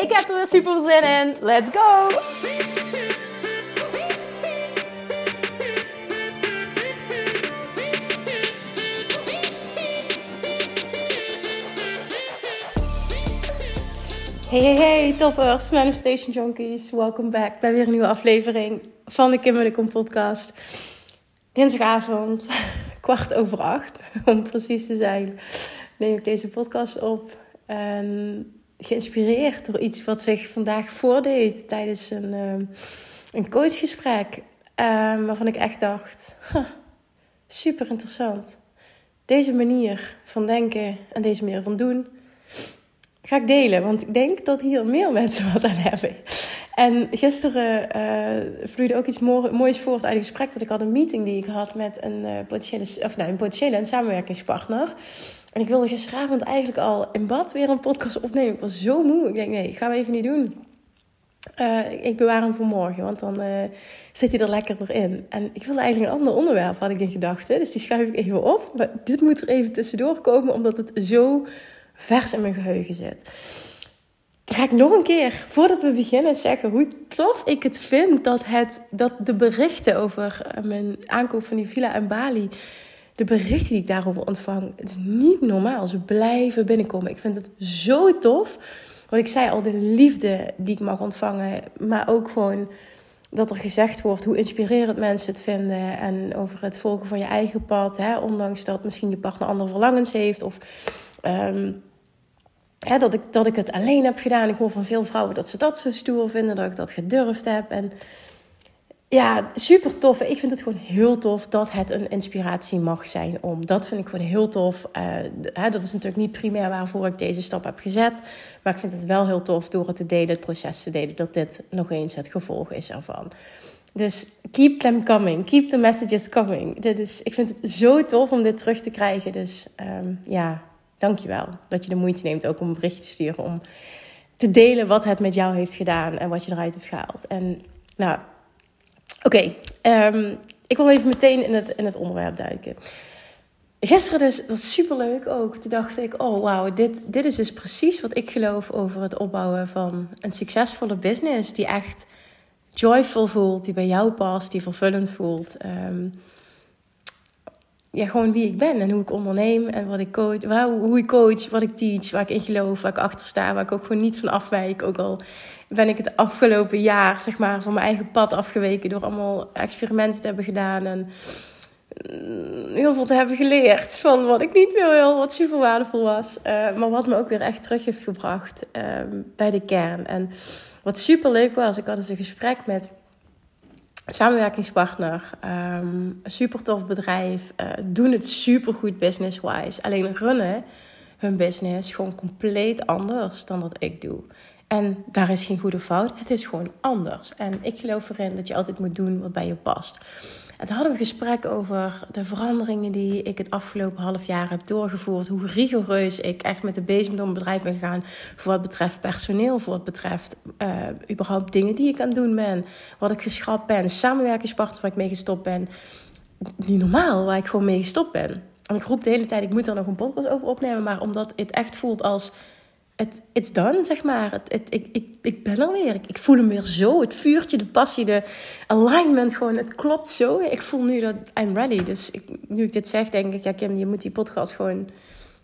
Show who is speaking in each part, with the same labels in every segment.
Speaker 1: Ik heb er weer super zin in. Let's go! Hey, hey, hey, toppers, Manifestation Junkies. Welcome back bij weer een nieuwe aflevering van de Kim podcast. Dinsdagavond, kwart over acht, om precies te zijn, neem ik deze podcast op. En geïnspireerd door iets wat zich vandaag voordeed tijdens een, uh, een coachgesprek. Uh, waarvan ik echt dacht, super interessant. Deze manier van denken en deze manier van doen ga ik delen. Want ik denk dat hier meer mensen wat aan hebben. En gisteren uh, vloeide ook iets moois voort uit een gesprek dat ik had. Een meeting die ik had met een, uh, potentiële, of, nou, een potentiële samenwerkingspartner. En ik wilde gisteravond eigenlijk al in bad weer een podcast opnemen. Ik was zo moe. Ik denk, nee, gaan we even niet doen. Uh, ik bewaar hem voor morgen, want dan uh, zit hij er lekker in. En ik wilde eigenlijk een ander onderwerp, had ik in gedachten. Dus die schuif ik even op. Maar dit moet er even tussendoor komen, omdat het zo vers in mijn geheugen zit. Ga ik nog een keer, voordat we beginnen, zeggen hoe tof ik het vind dat, het, dat de berichten over eh, mijn aankoop van die villa en Bali de berichten die ik daarover ontvang, het is niet normaal. Ze blijven binnenkomen. Ik vind het zo tof. Wat ik zei al, de liefde die ik mag ontvangen. Maar ook gewoon dat er gezegd wordt hoe inspirerend mensen het vinden. En over het volgen van je eigen pad. Hè, ondanks dat misschien je partner andere verlangens heeft. Of um, hè, dat, ik, dat ik het alleen heb gedaan. Ik hoor van veel vrouwen dat ze dat zo stoer vinden. Dat ik dat gedurfd heb. En ja, super tof. Ik vind het gewoon heel tof dat het een inspiratie mag zijn om. Dat vind ik gewoon heel tof. Hè, dat is natuurlijk niet primair waarvoor ik deze stap heb gezet. Maar ik vind het wel heel tof door het te delen, het proces te delen, dat dit nog eens het gevolg is ervan. Dus keep them coming. Keep the messages coming. Dit is, ik vind het zo tof om dit terug te krijgen. Dus um, ja, dankjewel dat je de moeite neemt ook om een bericht te sturen. Om te delen wat het met jou heeft gedaan en wat je eruit hebt gehaald. En nou, Oké, ehm, ik wil even meteen in het, in het onderwerp duiken. Gisteren dus, was super leuk ook. Toen dacht ik, oh wauw, dit, dit is dus precies wat ik geloof over het opbouwen van een succesvolle business. Die echt joyful voelt, die bij jou past, die vervullend voelt. Um, ja, gewoon wie ik ben en hoe ik onderneem en wat ik coach, hoe ik coach, wat ik teach, waar ik in geloof, waar ik achter sta, waar ik ook gewoon niet van afwijk. Ook al ben ik het afgelopen jaar, zeg maar, van mijn eigen pad afgeweken door allemaal experimenten te hebben gedaan en mm, heel veel te hebben geleerd van wat ik niet meer wil, wat super waardevol was, uh, maar wat me ook weer echt terug heeft gebracht uh, bij de kern. En wat super leuk was, ik had dus een gesprek met samenwerkingspartner, um, een super tof bedrijf, uh, doen het super goed business-wise. Alleen runnen hun business gewoon compleet anders dan dat ik doe. En daar is geen goede fout, het is gewoon anders. En ik geloof erin dat je altijd moet doen wat bij je past. En toen hadden we een gesprek over de veranderingen die ik het afgelopen half jaar heb doorgevoerd. Hoe rigoureus ik echt met de bezem door mijn bedrijf ben gegaan. Voor wat betreft personeel, voor wat betreft uh, überhaupt dingen die ik aan het doen ben. Wat ik geschrapt ben, samenwerkingspartner waar ik mee gestopt ben. Niet normaal, waar ik gewoon mee gestopt ben. En ik roep de hele tijd, ik moet er nog een podcast over opnemen. Maar omdat het echt voelt als het it's done, zeg maar. Ik, ik, ik ben er weer. Ik, voel hem weer zo. Het vuurtje, de passie, de alignment gewoon. Het klopt zo. Ik voel nu dat I'm ready. Dus ik, nu ik dit zeg, denk ik, ja Kim, je moet die podcast gewoon...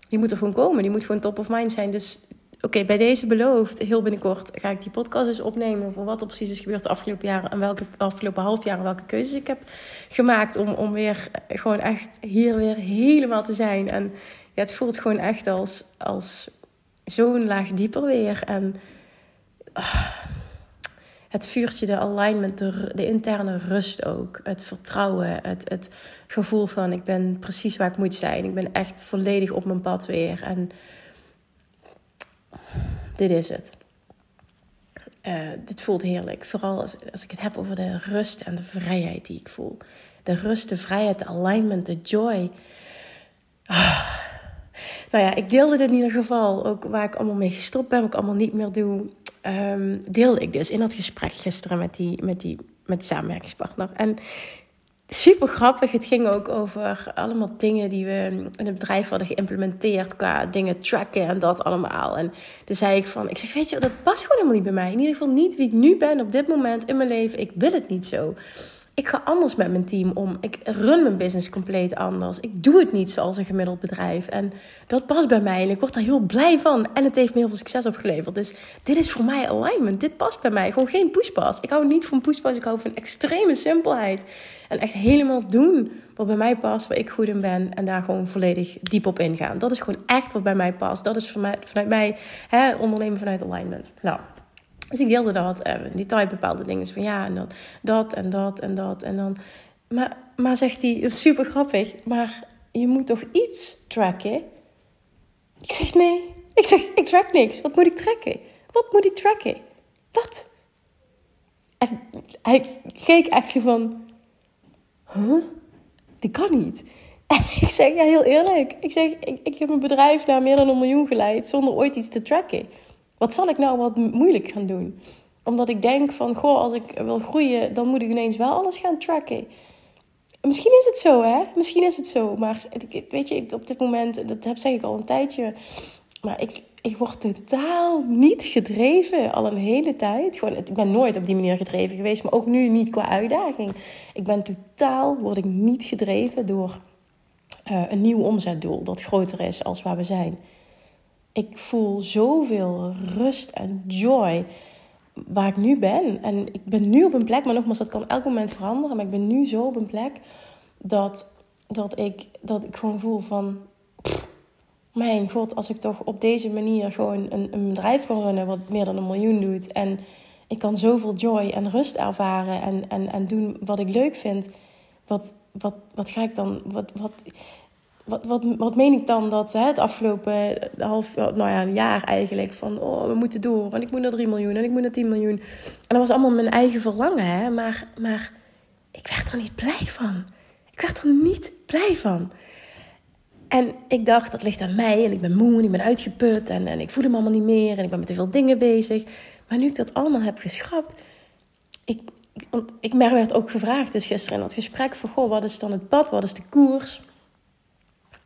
Speaker 1: Die moet er gewoon komen. Die moet gewoon top of mind zijn. Dus oké, bij deze beloofd, heel binnenkort ga ik die podcast eens opnemen. Voor wat er precies is gebeurd de afgelopen jaren. En welke afgelopen half jaar welke keuzes ik heb gemaakt. Om, om weer gewoon echt hier weer helemaal te zijn. En ja, het voelt gewoon echt als... als zo'n laag dieper weer. En ah, het vuurtje, de alignment, de, interne rust ook. Het vertrouwen, het, het gevoel van ik ben precies waar ik moet zijn. Ik ben echt volledig op mijn pad weer. En dit is het. uh, dit voelt heerlijk. Vooral als, als ik het heb over de rust en de vrijheid die ik voel. De rust, de vrijheid, de alignment, de joy. Ah. Nou ja, ik deelde dit in ieder geval. Ook waar ik allemaal mee gestopt ben, wat ik allemaal niet meer doe. Um, deelde ik dus in dat gesprek gisteren met die, met die, met die samenwerkingspartner. En super grappig. Het ging ook over allemaal dingen die we in het bedrijf hadden geïmplementeerd. Qua dingen tracken en dat allemaal. En toen zei ik van, ik zeg, weet je, dat past gewoon helemaal niet bij mij. In ieder geval niet wie ik nu ben op dit moment in mijn leven. Ik wil het niet zo ik ga anders met mijn team om. Ik run mijn business compleet anders. Ik doe het niet zoals een gemiddeld bedrijf. En dat past bij mij en ik word daar heel blij van. En het heeft me heel veel succes opgeleverd. Dus dit is voor mij alignment. Dit past bij mij. Gewoon geen pushpas. Ik hou niet van pushpas. Ik hou van extreme simpelheid. En echt helemaal doen wat bij mij past, waar ik goed in ben. En daar gewoon volledig diep op ingaan. Dat is gewoon echt wat bij mij past. Dat is mij, vanuit mij hè, ondernemen vanuit alignment. Nou, dus ik deelde dat. En eh, die type bepaalde dingen. Van ja, en dan dat en dat en dat. En dan. Maar, maar zegt hij, super grappig. Maar je moet toch iets tracken? Ik zeg nee. Ik zeg, ik track niks. Wat moet ik tracken? Wat moet ik tracken? Wat? En hij keek echt zo van... Huh? Die kan niet. En ik zeg, ja, heel eerlijk. Ik zeg, ik, ik heb mijn bedrijf naar meer dan een miljoen geleid... zonder ooit iets te tracken. Wat zal ik nou wat moeilijk gaan doen? Omdat ik denk van, goh, als ik wil groeien, dan moet ik ineens wel alles gaan tracken. Misschien is het zo, hè? Misschien is het zo. Maar weet je, op dit moment, dat heb zeg ik al een tijdje. Maar ik, ik word totaal niet gedreven, al een hele tijd. Gewoon, ik ben nooit op die manier gedreven geweest, maar ook nu niet qua uitdaging. Ik ben totaal, word ik niet gedreven door uh, een nieuw omzetdoel dat groter is als waar we zijn ik voel zoveel rust en joy waar ik nu ben. En ik ben nu op een plek, maar nogmaals, dat kan elk moment veranderen. Maar ik ben nu zo op een plek dat, dat, ik, dat ik gewoon voel van... mijn god, als ik toch op deze manier gewoon een, een bedrijf kan runnen... wat meer dan een miljoen doet... en ik kan zoveel joy en rust ervaren en, en, en doen wat ik leuk vind... wat, wat, wat ga ik dan... Wat, wat, wat, wat, wat meen ik dan dat hè, het afgelopen half nou ja, jaar eigenlijk van oh, we moeten door en ik moet naar 3 miljoen en ik moet naar 10 miljoen. En dat was allemaal mijn eigen verlangen, hè? Maar, maar ik werd er niet blij van. Ik werd er niet blij van. En ik dacht, dat ligt aan mij en ik ben moe en ik ben uitgeput en, en ik voel hem allemaal niet meer en ik ben met te veel dingen bezig. Maar nu ik dat allemaal heb geschrapt, ik, want ik werd ook gevraagd dus gisteren in dat gesprek van, goh, wat is dan het pad, wat is de koers?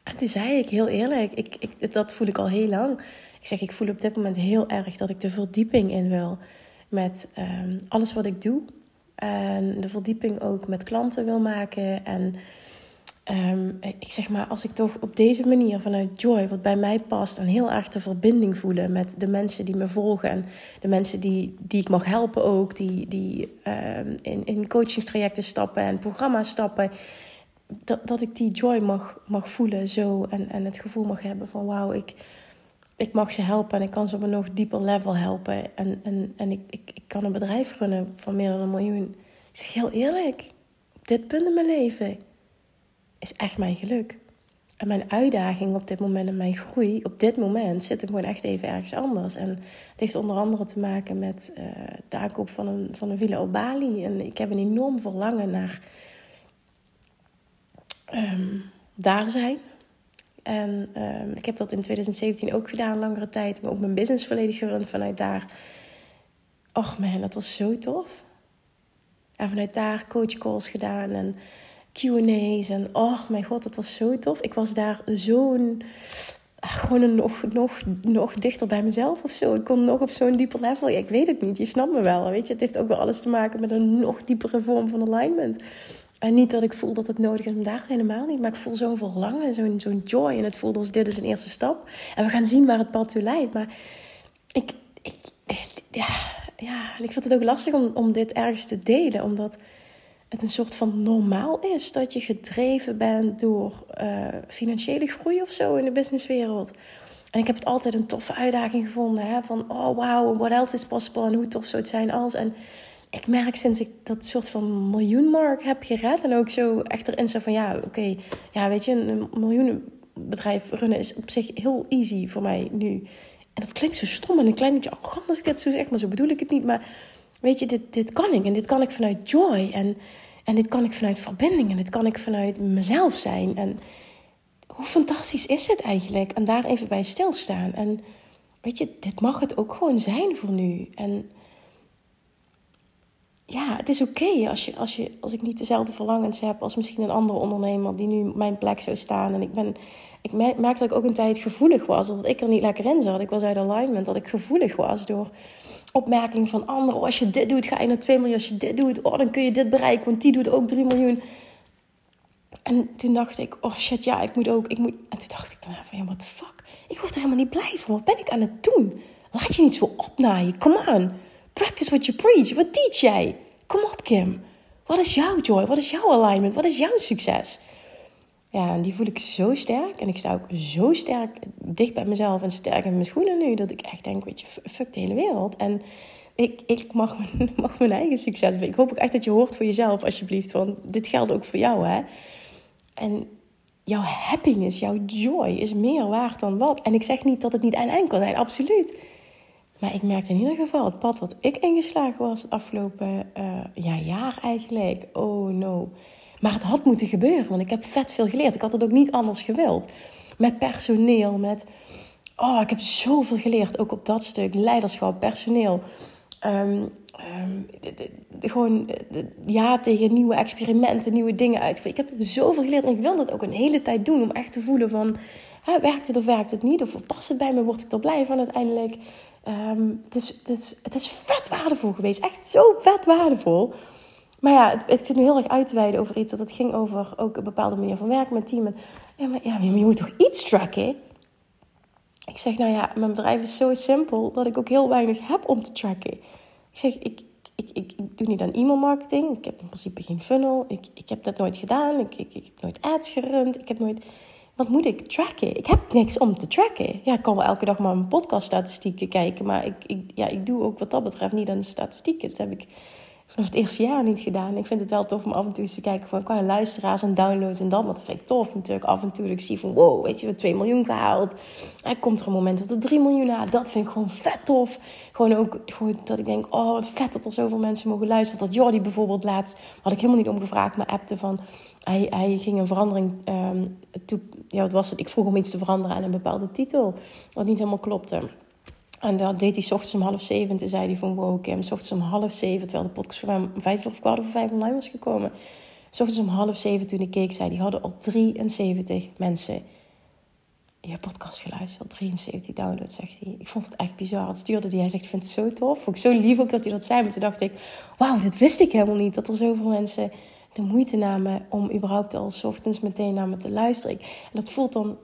Speaker 1: En toen zei ik heel eerlijk, ik, ik, dat voel ik al heel lang. Ik zeg, ik voel op dit moment heel erg dat ik de verdieping in wil met ehm, alles wat ik doe. En de verdieping ook met klanten wil maken. En ehm, ik zeg maar, als ik toch op deze manier vanuit Joy, wat bij mij past, en heel erg de verbinding voelen met de mensen die me volgen en de mensen die, die ik mag helpen ook, die, die um, in, in coachingstrajecten stappen en programma's stappen dat, dat ik die joy mag, mag voelen zo. En, en het gevoel mag hebben van wauw, ik, ik mag ze helpen en ik kan ze op een nog dieper level helpen. En, en, en ik, ik, ik kan een bedrijf runnen van meer dan een miljoen. Ik zeg heel eerlijk, op dit punt in mijn leven is echt mijn geluk. En mijn uitdaging op dit moment en mijn groei op dit moment zit hem gewoon echt even ergens anders. En het heeft onder andere te maken met uh, de aankoop van een, van een villa op Bali. En ik heb een enorm verlangen naar Ehm, daar zijn. En ehm, ik heb dat in 2017 ook gedaan, langere tijd. Maar ook mijn business volledig gerund vanuit daar. Och man, dat was zo tof. En vanuit daar coach calls gedaan en Q&A's. En och mijn god, dat was zo tof. Ik was daar zo'n... Gewoon nog, nog, nog dichter bij mezelf of zo. Ik kon nog op zo'n dieper level. Ik weet het niet, je snapt me wel. Weet je, het heeft ook wel alles te maken met een nog diepere vorm van alignment. En niet dat ik voel dat het nodig is om daar te helemaal niet. Maar ik voel zo'n verlangen, zo'n zo'n joy. En het voelt als dit is een eerste stap. En we gaan zien waar het pad toe leidt. Maar ik, ik, ja, ja, ik vind het ook lastig om, om dit ergens te delen. Omdat het een soort van normaal is. Dat je gedreven bent door uh, financiële groei of zo in de businesswereld. En ik heb het altijd een toffe uitdaging gevonden. Hè? Van, oh wow, what else is possible? En hoe tof zou het zijn als... En ik merk sinds ik dat soort van miljoenmark heb gered en ook zo echt erin zo van ja, oké, ja, weet je, een miljoenenbedrijf runnen is op zich heel easy voor mij nu. En dat klinkt zo stom en een klein beetje arrogant als ik dit zo zeg, maar zo bedoel ik het niet. Maar weet je, dit, dit kan ik. En dit kan ik vanuit joy. En, en dit kan ik vanuit verbinding. En dit kan ik vanuit mezelf zijn. En hoe fantastisch is het eigenlijk? En daar even bij stilstaan. En weet je, dit mag het ook gewoon zijn voor nu. En ja, het is oké als, je, als, je, als ik niet dezelfde verlangens heb als misschien een andere ondernemer die nu op mijn plek zou staan. En ik ben, ik merkte dat ik ook een tijd gevoelig was, dat ik er niet lekker in zat. Ik was uit alignment, dat ik gevoelig was door opmerkingen van anderen. Oh, als je dit doet, ga je naar 2 miljoen. Als je dit doet, oh, dan kun je dit bereiken, want die doet ook 3 miljoen. En toen dacht ik, oh shit, ja, ik moet ook, ik moet... En toen dacht ik dan van, ja, what the fuck? Ik word er helemaal niet blij van. Wat ben ik aan het doen? Laat je niet zo opnaaien. Come on. Practice what you preach. Wat teach jij? Kom op, Kim. Wat is jouw joy? Wat is jouw alignment? Wat is jouw succes? Ja, en die voel ik zo sterk. En ik sta ook zo sterk dicht bij mezelf en sterk in mijn schoenen nu. Dat ik echt denk, weet je, fuck de hele wereld. En ik, ik mag, mijn, mag mijn eigen succes. Ik hoop ook echt dat je hoort voor jezelf, alsjeblieft. Want dit geldt ook voor jou, hè. En jouw happiness, jouw joy is meer waard dan wat. En ik zeg niet dat het niet en kan zijn, absoluut. Maar ik merkte in ieder geval het pad wat ik ingeslagen was het afgelopen uh, ja, jaar eigenlijk. Oh no. Maar het had moeten gebeuren, want ik heb vet veel geleerd. Ik had het ook niet anders gewild. Met personeel, met... Oh, ik heb zoveel geleerd, ook op dat stuk. Leiderschap, personeel. Um, gewoon ja tegen nieuwe experimenten, nieuwe dingen uit. Ik heb zoveel geleerd en ik wil dat ook een hele tijd doen. Om echt te voelen van, werkt het of werkt het niet? Of past het bij me? Word ik er blij van uiteindelijk? Um, het, is, het, is, het is vet waardevol geweest. Echt zo vet waardevol. Maar ja, het, het zit nu heel erg uit te wijden over iets. Dat het ging over ook een bepaalde manier van werken met team. Ja, maar, ja, je moet toch iets tracken? Ik zeg, nou ja, mijn bedrijf is zo simpel dat ik ook heel weinig heb om te tracken. Ik zeg, ik, ik, ik, ik doe niet aan e-mailmarketing. Ik heb in principe geen funnel. Ik, ik heb dat nooit gedaan. Ik, ik, ik heb nooit ads gerund. Ik heb nooit wat moet ik tracken? Ik heb niks om te tracken. Ja, ik kan wel elke dag maar mijn podcaststatistieken kijken. Maar ik, ik, ja, ik doe ook wat dat betreft niet aan de statistieken. Dat heb ik vanaf het eerste jaar niet gedaan. Ik vind het wel tof om af en toe eens te kijken van qua luisteraars en downloads en dat. Want dat vind ik tof natuurlijk. Af en toe ik zie van wow, weet je, we hebben 2 miljoen gehaald. En komt er een moment dat er 3 miljoen na. Dat vind ik gewoon vet tof. Gewoon ook gewoon dat ik denk, oh wat vet dat er zoveel mensen mogen luisteren. Dat Jordi bijvoorbeeld laatst, had ik helemaal niet om gevraagd, maar appte van... Hij, ging een verandering um, toe, ja, wat was het? Ik vroeg om iets te veranderen aan een bepaalde titel, wat niet helemaal klopte. En dat deed hij ochtends om half zeven. Toen zei hij van wow Kim, ochtends om half zeven. Terwijl de podcast voor hem vijf of kwart over vijf online was gekomen. S ochtends om half zeven toen ik keek, zei hij, hadden al 73 mensen je podcast geluisterd. 73 downloads, zegt hij. Ik vond het echt bizar. Het stuurde hij. Hij zegt, ik vind het zo tof. Vond ik zo lief ook dat hij dat zei. Maar toen dacht ik, wauw, dit wist ik helemaal niet. Dat er zoveel mensen de moeite namen om überhaupt al s ochtends meteen naar me te luisteren. En dat voelt dan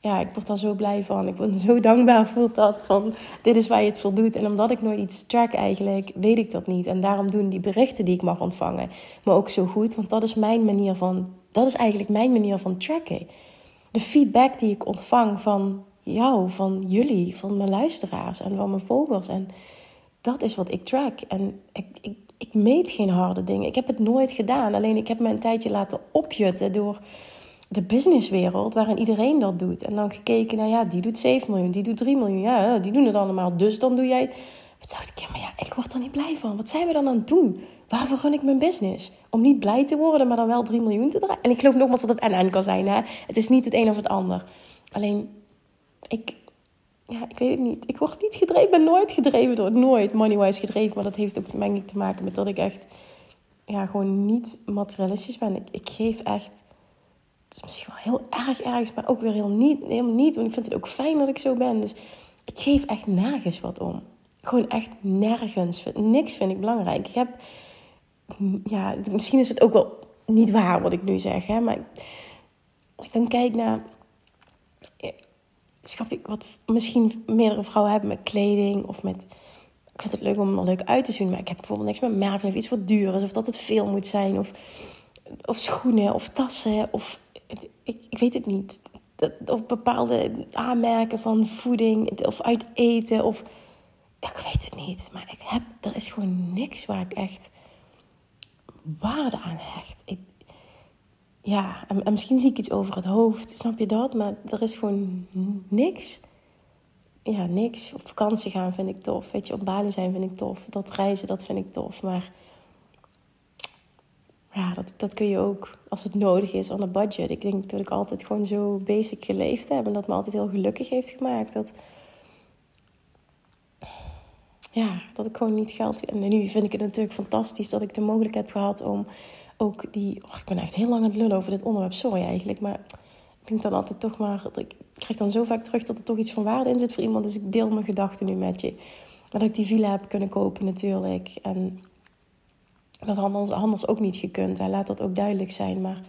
Speaker 1: ja, ik word daar zo blij van. Ik ben zo dankbaar voelt dat van dit is waar je het voor doet. En omdat ik nooit iets track eigenlijk, weet ik dat niet. En daarom doen die berichten die ik mag ontvangen me ook zo goed. Want dat is mijn manier van, dat is eigenlijk mijn manier van tracken. De feedback die ik ontvang van jou, van jullie, van mijn luisteraars en van mijn volgers. En dat is wat ik track. En ik, ik, ik meet geen harde dingen. Ik heb het nooit gedaan. Alleen ik heb me een tijdje laten opjutten door de businesswereld waarin iedereen dat doet. En dan gekeken naar, ja, die doet 7 miljoen, die doet 3 miljoen. Ja, die doen het allemaal. Dus dan doe jij... Wat dacht ik, maar ja, ik word er niet blij van. Wat zijn we dan aan het doen? Waarvoor run ik mijn business? Om niet blij te worden, maar dan wel 3 miljoen te draaien. En ik geloof nogmaals dat het en-en kan zijn. Hè? Het is niet het een of het ander. Alleen, ik, ja, ik weet het niet. Ik word niet gedreven. Ben nooit gedreven door nooit money-wise gedreven. Maar dat heeft ook mij te maken met dat ik echt ja, gewoon niet materialistisch ben. Ik, ik geef echt het is misschien wel heel erg ergens, maar ook weer heel niet, helemaal niet. Want ik vind het ook fijn dat ik zo ben. Dus ik geef echt nergens wat om. Gewoon echt nergens. Niks vind ik belangrijk. Ik heb, ja, misschien is het ook wel niet waar wat ik nu zeg, hè, maar als ik dan kijk naar, schat ik wat misschien meerdere vrouwen hebben met kleding of met, ik vind het leuk om er leuk uit te zien, maar ik heb bijvoorbeeld niks met merken of iets wat duur is of dat het veel moet zijn of, of schoenen of tassen of ik, ik weet het niet. Dat, of bepaalde aanmerken van voeding of uit eten. Of ik weet het niet. Maar ik heb, er is gewoon niks waar ik echt waarde aan hecht. Ik, ja, en, misschien zie ik iets over het hoofd, snap je dat? Maar er is gewoon niks. ja, niks. Op vakantie gaan vind ik tof. Weet je, op Bali zijn vind ik tof. Dat reizen, dat vind ik tof. Maar ja, dat, dat kun je ook als het nodig is aan een budget. Ik denk dat ik altijd gewoon zo basic geleefd heb. En dat me altijd heel gelukkig heeft gemaakt. Dat, ja, dat ik gewoon niet geld... En nu vind ik het natuurlijk fantastisch dat ik de mogelijkheid heb gehad om ook die... Oh, ik ben echt heel lang aan het lullen over dit onderwerp. Sorry eigenlijk, maar ik denk dan altijd toch maar... Ik krijg dan zo vaak terug dat er toch iets van waarde in zit voor iemand. Dus ik deel mijn gedachten nu met je. Dat ik die villa heb kunnen kopen natuurlijk. En dat had anders ook niet gekund. Hij laat dat ook duidelijk zijn. Maar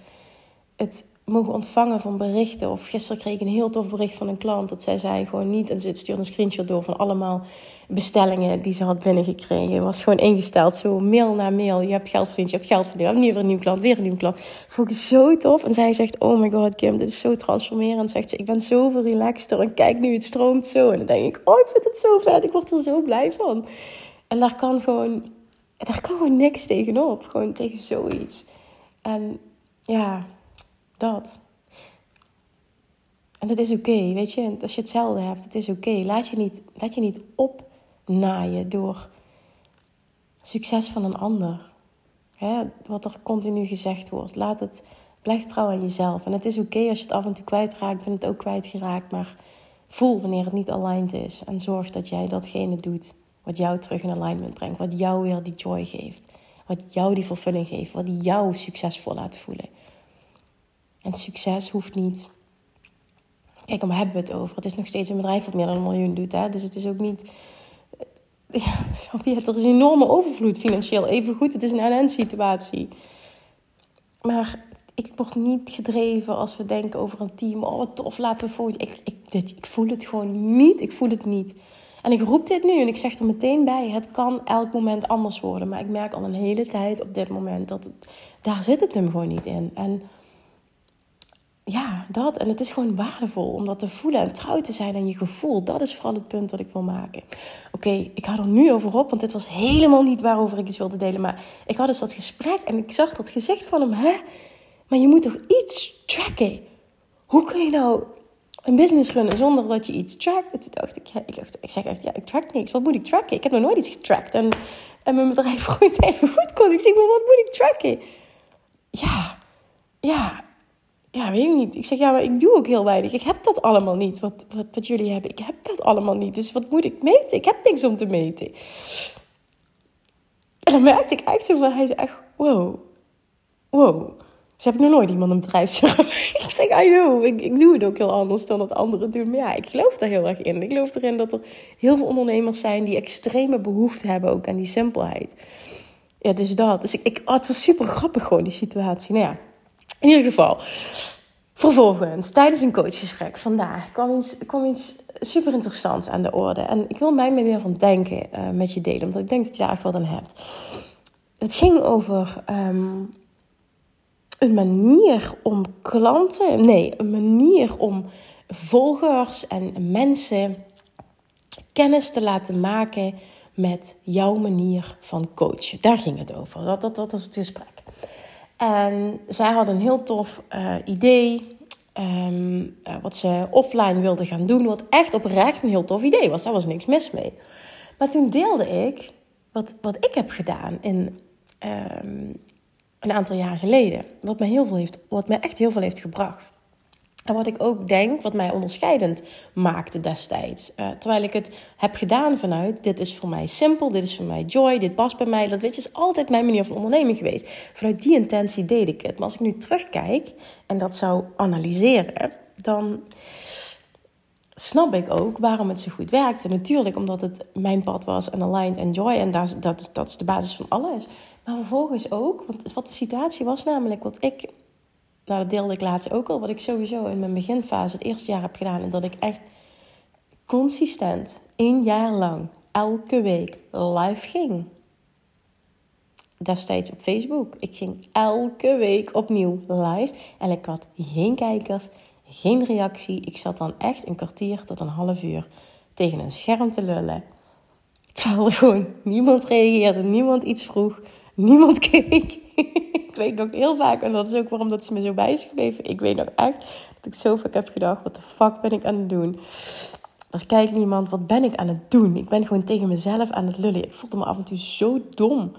Speaker 1: het mogen ontvangen van berichten. Of gisteren kreeg ik een heel tof bericht van een klant. Dat zij zei gewoon niet. En ze stuurde een screenshot door van allemaal bestellingen die ze had binnengekregen. Het was gewoon ingesteld. Zo mail na mail. Je hebt geld verdiend, je hebt geld verdiend. Hebben weer een nieuwe klant, weer een nieuwe klant. Vond ik zo tof. En zij zegt, oh my god Kim, dit is zo transformerend. Zegt ze, ik ben zoveel relaxter. En kijk nu, het stroomt zo. En dan denk ik, oh ik vind het zo vet. Ik word er zo blij van. En daar kan gewoon, daar kan gewoon niks tegenop. Gewoon tegen zoiets. En ja, dat. En dat is oké, weet je. Als je hetzelfde hebt, het is oké. Laat, je niet, laat je niet opnaaien door succes van een ander. Hè, wat er continu gezegd wordt. Laat het, blijf trouw aan jezelf. En het is oké als je het af en toe kwijtraakt. Ik ben het ook kwijtgeraakt. Maar voel wanneer het niet aligned is. En zorg dat jij datgene doet wat jou terug in alignment brengt. Wat jou weer die joy geeft. Wat jou die vervulling geeft. Wat jou succesvol laat voelen. En succes hoeft niet. Kijk, waar hebben we het over? Het is nog steeds een bedrijf wat meer dan een miljoen doet. Hè? Dus het is ook niet. Ja, er is een enorme overvloed financieel. Even goed, het is een NN-situatie. Maar ik word niet gedreven als we denken over een team. Oh, wat tof, laten we voor. Ik, ik, ik voel het gewoon niet. Ik voel het niet. En ik roep dit nu en ik zeg er meteen bij: het kan elk moment anders worden. Maar ik merk al een hele tijd op dit moment dat daar zit het hem gewoon niet in. En ja, dat. En het is gewoon waardevol om dat te voelen en trouw te zijn aan je gevoel. Dat is vooral het punt dat ik wil maken. Oké, ik ga er nu over op, want dit was helemaal niet waarover ik iets wilde delen. Maar ik had dus dat gesprek en ik zag dat gezicht van hem. Hè? Maar je moet toch iets tracken? Hoe kun je nou een business runnen zonder dat je iets trackt? Dacht ik, ik, dacht, ik zeg echt, ja, ik track niks. Wat moet ik tracken? Ik heb nog nooit iets getracked. En, en mijn bedrijf groeit even goed kon. Ik zeg, maar wat moet ik tracken? Ja, ja, ja, weet ik niet. Ik zeg, ja, maar ik doe ook heel weinig. Ik heb dat allemaal niet, wat, wat, wat jullie hebben. Ik heb dat allemaal niet. Dus wat moet ik meten? Ik heb niks om te meten. En dan merkte ik echt zo van, hij zei echt, wow, wow. Ze hebben nog nooit iemand een bedrijf Ik zeg, I know, ik, ik doe het ook heel anders dan dat anderen doen. Maar ja, ik geloof daar heel erg in. Ik geloof erin dat er heel veel ondernemers zijn die extreme behoefte hebben ook aan die simpelheid. Ja, dus dat. Dus ik, ik oh, het was super grappig gewoon, die situatie. Nou ja, in ieder geval, vervolgens, tijdens een coachgesprek vandaag kwam iets, kwam iets super interessants aan de orde. En ik wil mijn manier van denken uh, met je delen, omdat ik denk dat je daar echt wat aan hebt. Het ging over um, een manier om klanten, nee, een manier om volgers en mensen kennis te laten maken met jouw manier van coachen. Daar ging het over. Dat, dat, dat was het gesprek. En zij had een heel tof uh, idee. Um, uh, wat ze offline wilde gaan doen. Wat echt oprecht een heel tof idee was. Daar was niks mis mee. Maar toen deelde ik wat, wat ik heb gedaan in um, een aantal jaar geleden. Wat mij, heel veel heeft, wat mij echt heel veel heeft gebracht. En wat ik ook denk, wat mij onderscheidend maakte destijds. Uh, terwijl ik het heb gedaan vanuit, dit is voor mij simpel, dit is voor mij joy, dit past bij mij. Dat weet je, is altijd mijn manier van ondernemen geweest. Vanuit die intentie deed ik het. Maar als ik nu terugkijk en dat zou analyseren, dan snap ik ook waarom het zo goed werkte. Natuurlijk omdat het mijn pad was en aligned en joy. En dat, dat, dat is de basis van alles. Maar vervolgens ook, want wat de situatie was namelijk, wat ik nou, dat deelde ik laatst ook al. Wat ik sowieso in mijn beginfase het eerste jaar heb gedaan. En dat ik echt consistent, één jaar lang, elke week live ging. Destijds op Facebook. Ik ging elke week opnieuw live. En ik had geen kijkers, geen reactie. Ik zat dan echt een kwartier tot een half uur tegen een scherm te lullen. Terwijl er gewoon niemand reageerde, niemand iets vroeg, niemand keek ik weet nog heel vaak, en dat is ook waarom dat ze me zo bij is gebleven. Ik weet nog echt dat ik zo vaak heb gedacht: wat de fuck ben ik aan het doen? Er kijkt niemand. Wat ben ik aan het doen? Ik ben gewoon tegen mezelf aan het lullen. Ik voelde me af en toe zo dom.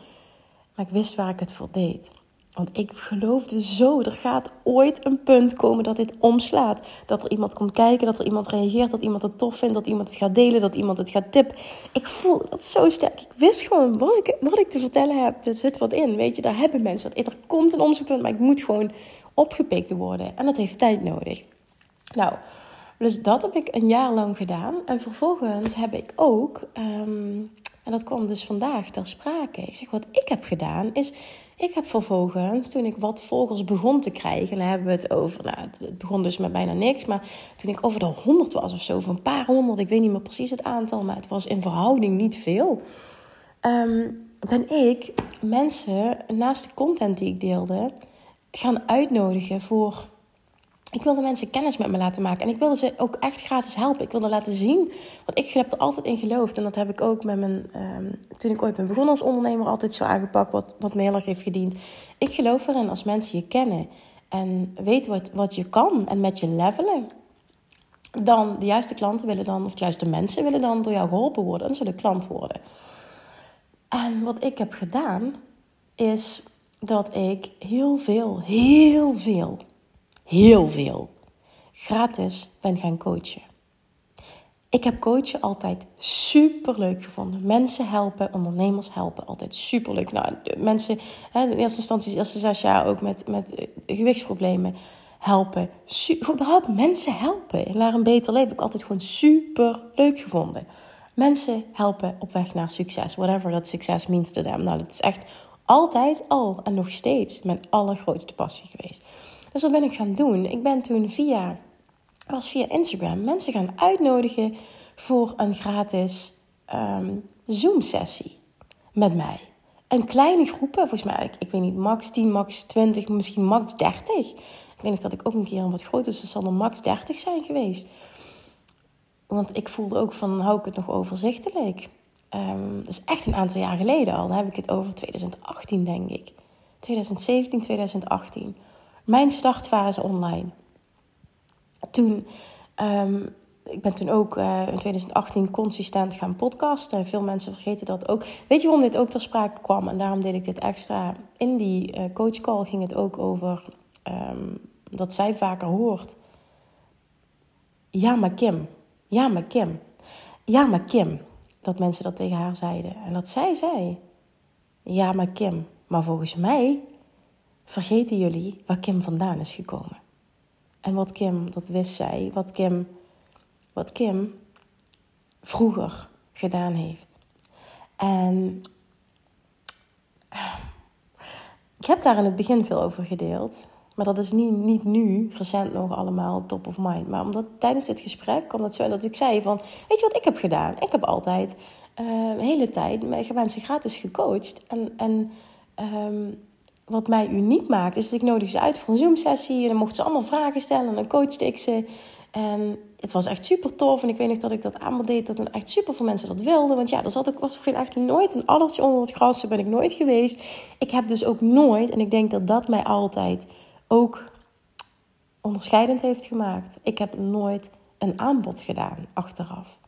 Speaker 1: Maar ik wist waar ik het voor deed. Want ik geloofde zo, er gaat ooit een punt komen dat dit omslaat. Dat er iemand komt kijken, dat er iemand reageert, dat iemand het tof vindt, dat iemand het gaat delen, dat iemand het gaat tippen. Ik voel dat zo sterk. Ik wist gewoon wat ik, wat ik te vertellen heb. Er zit wat in, weet je, daar hebben mensen wat Er komt een omslagpunt, maar ik moet gewoon opgepikt worden. En dat heeft tijd nodig. Nou, dus dat heb ik een jaar lang gedaan. En vervolgens heb ik ook, ehm, en dat kwam dus vandaag ter sprake. Ik zeg, wat ik heb gedaan is ik heb vervolgens, toen ik wat volgers begon te krijgen, en dan hebben we het over, nou, het begon dus met bijna niks, maar toen ik over de 100 was of zo, of een paar honderd, ik weet niet meer precies het aantal, maar het was in verhouding niet veel, ehm, ben ik mensen naast de content die ik deelde gaan uitnodigen voor ik wilde mensen kennis met me laten maken. En ik wilde ze ook echt gratis helpen. Ik wilde laten zien. Want ik heb er altijd in geloofd. En dat heb ik ook met mijn. Um, toen ik ooit ben begonnen als ondernemer, altijd zo aangepakt. Wat, wat me heeft gediend. Ik geloof erin als mensen je kennen. En weten wat, wat je kan. En met je levelen. Dan de juiste klanten willen dan. Of de juiste mensen willen dan door jou geholpen worden. En zullen klant worden. En wat ik heb gedaan. Is dat ik heel veel, heel veel heel veel gratis ben gaan coachen. Ik heb coachen altijd super leuk gevonden. Mensen helpen, ondernemers helpen, altijd super leuk. Nou, mensen, hè, in eerste instantie, de eerste zes jaar ook met, met eh, gewichtsproblemen helpen. überhaupt mensen helpen naar een beter leven. Ik altijd gewoon super leuk gevonden. Mensen helpen op weg naar succes. Whatever that success means to them. Nou, dat is echt altijd al en nog steeds mijn allergrootste passie geweest. Dus wat ben ik gaan doen? Ik ben toen via, was via Instagram mensen gaan uitnodigen voor een gratis um, Zoom-sessie met mij. En kleine groepen, volgens mij, ik, ik, weet niet, max 10, max 20, misschien max 30. Ik weet niet dat ik ook een keer een wat groter, dus het zal max 30 zijn geweest. Want ik voelde ook van, hou ik het nog overzichtelijk? Um, dat is echt een aantal jaar geleden al. Dan heb ik het over 2018, denk ik. 2017, 2018 mijn startfase online. Toen, um, ik ben toen ook uh, in 2018 consistent gaan podcasten. Veel mensen vergeten dat ook. Weet je waarom dit ook ter sprake kwam? En daarom deed ik dit extra. In die uh, coach call ging het ook over um, dat zij vaker hoort. Ja, maar Kim. Ja, maar Kim. Ja, maar Kim. Dat mensen dat tegen haar zeiden. En dat zij zei. Ja, maar Kim. Maar volgens mij vergeten jullie waar Kim vandaan is gekomen. En wat Kim, dat wist zij, wat Kim, wat Kim vroeger gedaan heeft. En ik heb daar in het begin veel over gedeeld. Maar dat is niet, niet nu, recent nog allemaal top of mind. Maar omdat tijdens dit gesprek kwam dat zo dat ik zei van... Weet je wat ik heb gedaan? Ik heb altijd uh, een hele tijd mensen gratis gecoacht. En, en um, wat mij uniek maakt, is dat ik nodig ze uit voor een Zoom-sessie. En dan mochten ze allemaal vragen stellen en dan coachte ik ze. En het was echt super tof. En ik weet nog dat ik dat aanbod deed, dat echt super veel mensen dat wilden. Want ja, er zat ook, was echt nooit een allertje onder het gras. Zo ben ik nooit geweest. Ik heb dus ook nooit, en ik denk dat dat mij altijd ook onderscheidend heeft gemaakt. Ik heb nooit een aanbod gedaan achteraf.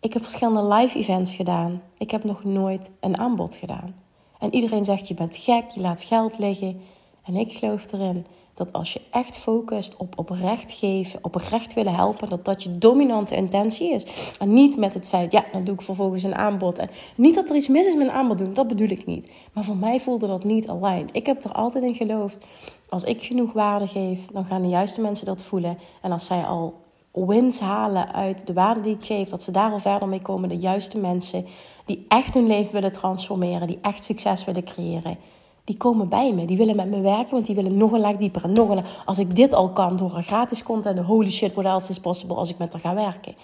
Speaker 1: Ik heb verschillende live events gedaan. Ik heb nog nooit een aanbod gedaan. En iedereen zegt je bent gek, je laat geld liggen. En ik geloof erin dat als je echt focust op oprecht geven, oprecht willen helpen, dat dat je dominante intentie is. En niet met het feit, ja, dan doe ik vervolgens een aanbod. En niet dat er iets mis is met een aanbod doen, dat bedoel ik niet. Maar voor mij voelde dat niet aligned. Ik heb er altijd in geloofd, als ik genoeg waarde geef, dan gaan de juiste mensen dat voelen. En als zij al wins halen uit de waarde die ik geef, dat ze daar al verder mee komen, de juiste mensen die echt hun leven willen transformeren, die echt succes willen creëren, die komen bij me. Die willen met me werken, want die willen nog een laag dieper en nog een Als ik dit al kan door een gratis content, holy shit, what else is possible als ik met haar ga werken.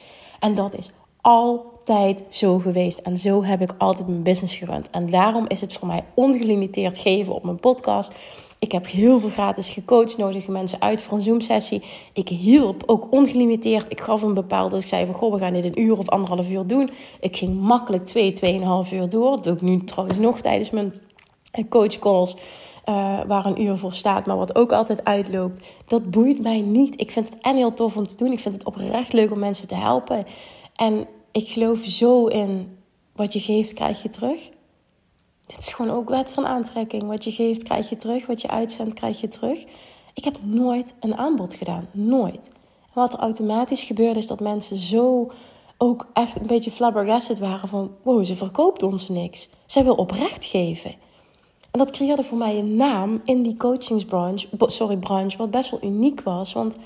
Speaker 1: En dat is altijd zo geweest. En zo heb ik altijd mijn business gerund. En daarom is het voor mij ongelimiteerd geven op mijn podcast ik heb heel veel gratis gecoacht, nodige mensen uit voor een Zoom-sessie. Ik hielp ook ongelimiteerd. Ik gaf een bepaalde, dus ik zei van goh, we gaan dit een uur of anderhalf uur doen. Ik ging makkelijk twee, tweeënhalf uur door. Dat doe ik nu trouwens nog tijdens mijn coachcalls. Uh, waar een uur voor staat, maar wat ook altijd uitloopt. Dat boeit mij niet. Ik vind het en heel tof om te doen. Ik vind het oprecht leuk om mensen te helpen. En ik geloof zo in wat je geeft, krijg je terug. Dit is gewoon ook wet van aantrekking. Wat je geeft, krijg je terug. Wat je uitzendt, krijg je terug. Ik heb nooit een aanbod gedaan. Nooit. Wat er automatisch gebeurde, is dat mensen zo ook echt een beetje flabbergasted waren van... Wow, ze verkoopt ons niks. Zij wil oprecht geven. En dat creëerde voor mij een naam in die coachingsbranche, sorry, branche, wat best wel uniek was. Want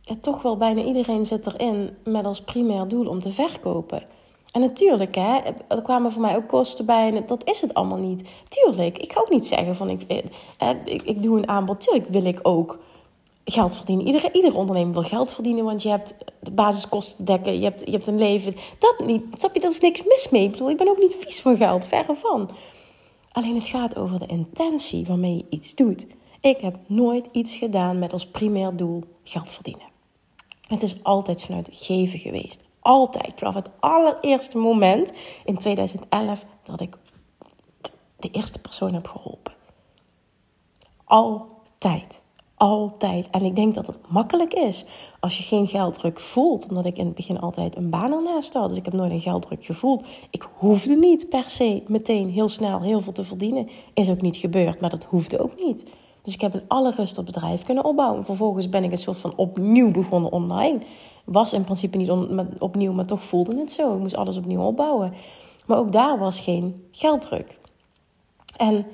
Speaker 1: ja, toch wel bijna iedereen zit erin met als primair doel om te verkopen. En natuurlijk, hè, er kwamen voor mij ook kosten bij en dat is het allemaal niet. Tuurlijk, ik ga ook niet zeggen van ik, eh, ik, ik doe een aanbod. Tuurlijk wil ik ook geld verdienen. Iedere, ieder ondernemer wil geld verdienen, want je hebt de basiskosten te dekken, je hebt, je hebt een leven. Dat niet, snap je, dat is niks mis mee. Ik bedoel, ik ben ook niet vies van geld, verre van. Alleen het gaat over de intentie waarmee je iets doet. Ik heb nooit iets gedaan met als primair doel geld verdienen. Het is altijd vanuit geven geweest. Altijd. Vanaf het allereerste moment in 2011 dat ik de eerste persoon heb geholpen. Altijd. Altijd. En ik denk dat het makkelijk is als je geen gelddruk voelt. Omdat ik in het begin altijd een baan ernaast had. Dus ik heb nooit een gelddruk gevoeld. Ik hoefde niet per se meteen heel snel heel veel te verdienen. Is ook niet gebeurd, maar dat hoefde ook niet. Dus ik heb een alle rust bedrijf kunnen opbouwen. Vervolgens ben ik een soort van opnieuw begonnen online. Was in principe niet opnieuw, maar toch voelde het zo. Ik moest alles opnieuw opbouwen. Maar ook daar was geen gelddruk. En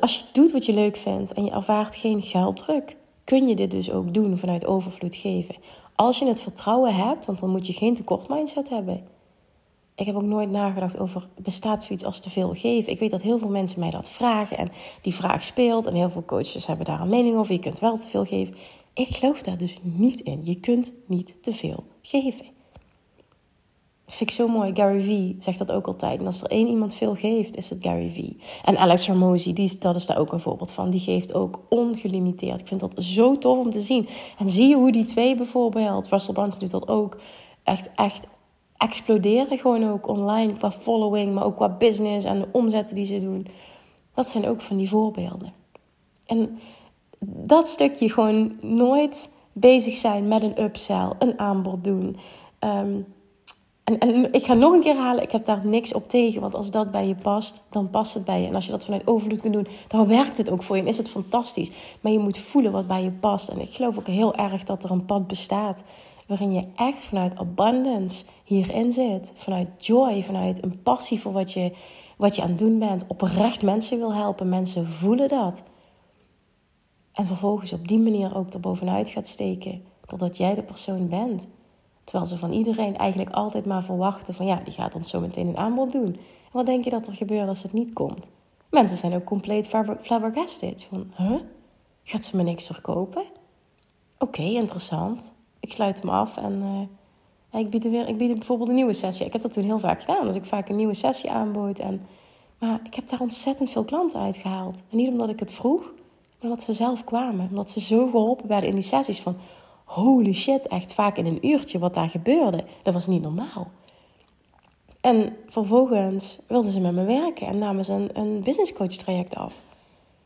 Speaker 1: als je iets doet wat je leuk vindt en je ervaart geen gelddruk, kun je dit dus ook doen vanuit overvloed geven. Als je het vertrouwen hebt, want dan moet je geen tekort mindset hebben. Ik heb ook nooit nagedacht over bestaat zoiets als te veel geven. Ik weet dat heel veel mensen mij dat vragen en die vraag speelt en heel veel coaches hebben daar een mening over. Je kunt wel te veel geven. Ik geloof daar dus niet in. Je kunt niet te veel geven. Vind ik zo mooi. Gary Vee zegt dat ook altijd. En als er één iemand veel geeft, is het Gary Vee. En Alex Hormozy, die, dat is daar ook een voorbeeld van. Die geeft ook ongelimiteerd. Ik vind dat zo tof om te zien. En zie je hoe die twee bijvoorbeeld, Russell Brunson doet dat ook, echt, echt exploderen gewoon ook online qua following, maar ook qua business en de omzetten die ze doen. Dat zijn ook van die voorbeelden. En dat stukje gewoon nooit bezig zijn met een upsell, een aanbod doen. En, en ik ga nog een keer halen, ik heb daar niks op tegen. Want als dat bij je past, dan past het bij je. En als je dat vanuit overvloed kunt doen, dan werkt het ook voor je. En is het fantastisch. Maar je moet voelen wat bij je past. En ik geloof ook heel erg dat er een pad bestaat. Waarin je echt vanuit abundance hierin zit. Vanuit joy, vanuit een passie voor wat je, wat je aan het doen bent. Oprecht mensen wil helpen. Mensen voelen dat. En vervolgens op die manier ook erbovenuit gaat steken. Totdat jij de persoon bent Terwijl ze van iedereen eigenlijk altijd maar verwachten van ja, die gaat ons zo meteen een aanbod doen. En wat denk je dat er gebeurt als het niet komt? Mensen zijn ook compleet flabbergasted. Van, huh? Gaat ze me niks verkopen? Oké, interessant. Ik sluit hem af en uh, ik, bied weer, ik bied bijvoorbeeld een nieuwe sessie. Ik heb dat toen heel vaak gedaan, dat ik vaak een nieuwe sessie aanbood. En, maar ik heb daar ontzettend veel klanten uitgehaald. En niet omdat ik het vroeg, omdat ze zelf kwamen. Omdat ze zo geholpen werden in die sessies van holy shit, echt vaak in een uurtje wat daar gebeurde. Dat was niet normaal. En vervolgens wilden ze met me werken en namen ze een, een business coach traject af.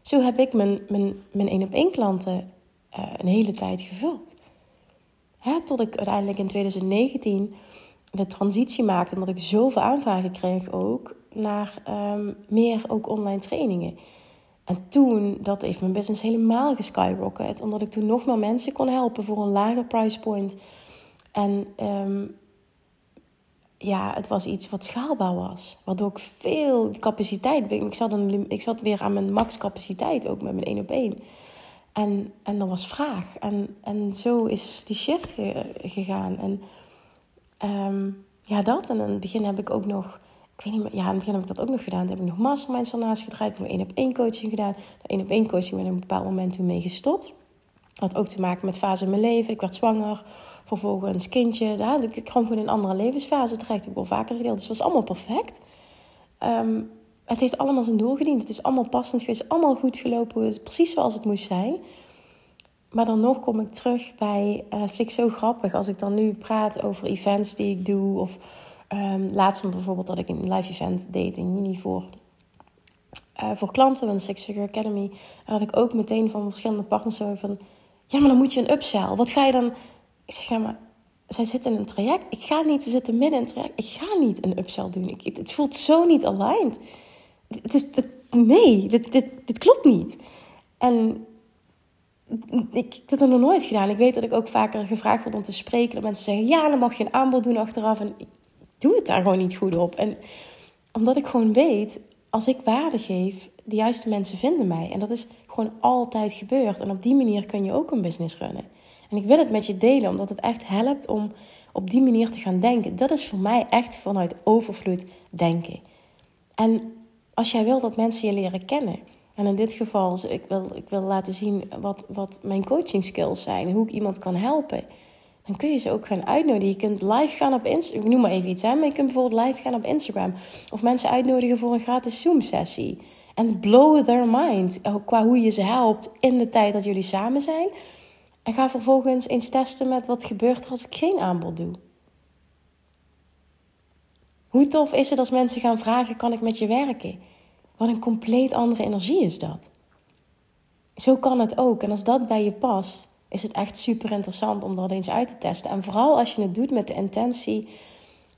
Speaker 1: Zo heb ik mijn, mijn, mijn één op één klanten uh, een hele tijd gevuld. Hè, tot ik uiteindelijk in 2019 de transitie maakte, omdat ik zoveel aanvragen kreeg ook, naar um, meer ook online trainingen. En toen, dat heeft mijn business helemaal geskyrocket. Omdat ik toen nog meer mensen kon helpen voor een lager price point. En ehm, ja, het was iets wat schaalbaar was. Waardoor ik veel capaciteit... Ik zat, ik zat weer aan mijn max capaciteit, ook met mijn één op één. En, en er was vraag. En, en zo is die shift gegaan. En um, ja, dat. En in het begin heb ik ook nog ik weet niet ja, in het begin heb ik dat ook nog gedaan. Toen heb ik nog masterminds ernaast gedraaid. Heb ik één op één coaching gedaan. De één op één coaching ik op een bepaald moment toen mee gestopt. Had ook te maken met fase in mijn leven. Ik werd zwanger. Vervolgens kindje. Daar, ik kwam gewoon in een andere levensfase terecht. Heb ik al vaker gedeeld. Dus het was allemaal perfect. Um, het heeft allemaal zijn doel gediend. Het is allemaal passend geweest. Allemaal goed gelopen. Precies zoals het moest zijn. Maar dan nog kom ik terug bij... Uh, vind ik zo grappig als ik dan nu praat over events die ik doe... of Um, laatst bijvoorbeeld dat ik een live event deed in juni voor, uh, voor klanten van de Six Figure Academy. En dat ik ook meteen van verschillende partners zo van... Ja, maar dan moet je een upsell. Wat ga je dan... Ik zeg, ja, maar zij zit in een traject. Ik ga niet, ze zitten midden in een traject. Ik ga niet een upsell doen. Ik, het voelt zo niet aligned. Het is, nee, dit, dit, dit klopt niet. En ik heb dat nog nooit gedaan. Ik weet dat ik ook vaker gevraagd word om te spreken. Dat mensen zeggen, ja, dan mag je een aanbod doen achteraf. En doe het daar gewoon niet goed op. En omdat ik gewoon weet, als ik waarde geef, de juiste mensen vinden mij. En dat is gewoon altijd gebeurd. En op die manier kun je ook een business runnen. En ik wil het met je delen, omdat het echt helpt om op die manier te gaan denken. Dat is voor mij echt vanuit overvloed denken. En als jij wil dat mensen je leren kennen, en in dit geval, ik wil, ik wil laten zien wat, wat mijn coaching skills zijn, hoe ik iemand kan helpen, dan kun je ze ook gaan uitnodigen. Je kunt live gaan op Instagram, ik noem maar even iets, hè, maar je kunt bijvoorbeeld live gaan op Instagram. Of mensen uitnodigen voor een gratis Zoom-sessie. En blow their mind qua hoe je ze helpt in de tijd dat jullie samen zijn. En ga vervolgens eens testen met wat gebeurt er als ik geen aanbod doe. Hoe tof is het als mensen gaan vragen: kan ik met je werken? Wat een compleet andere energie is dat. Zo kan het ook. En als dat bij je past, is het echt super interessant om dat eens uit te testen. En vooral als je het doet met de intentie.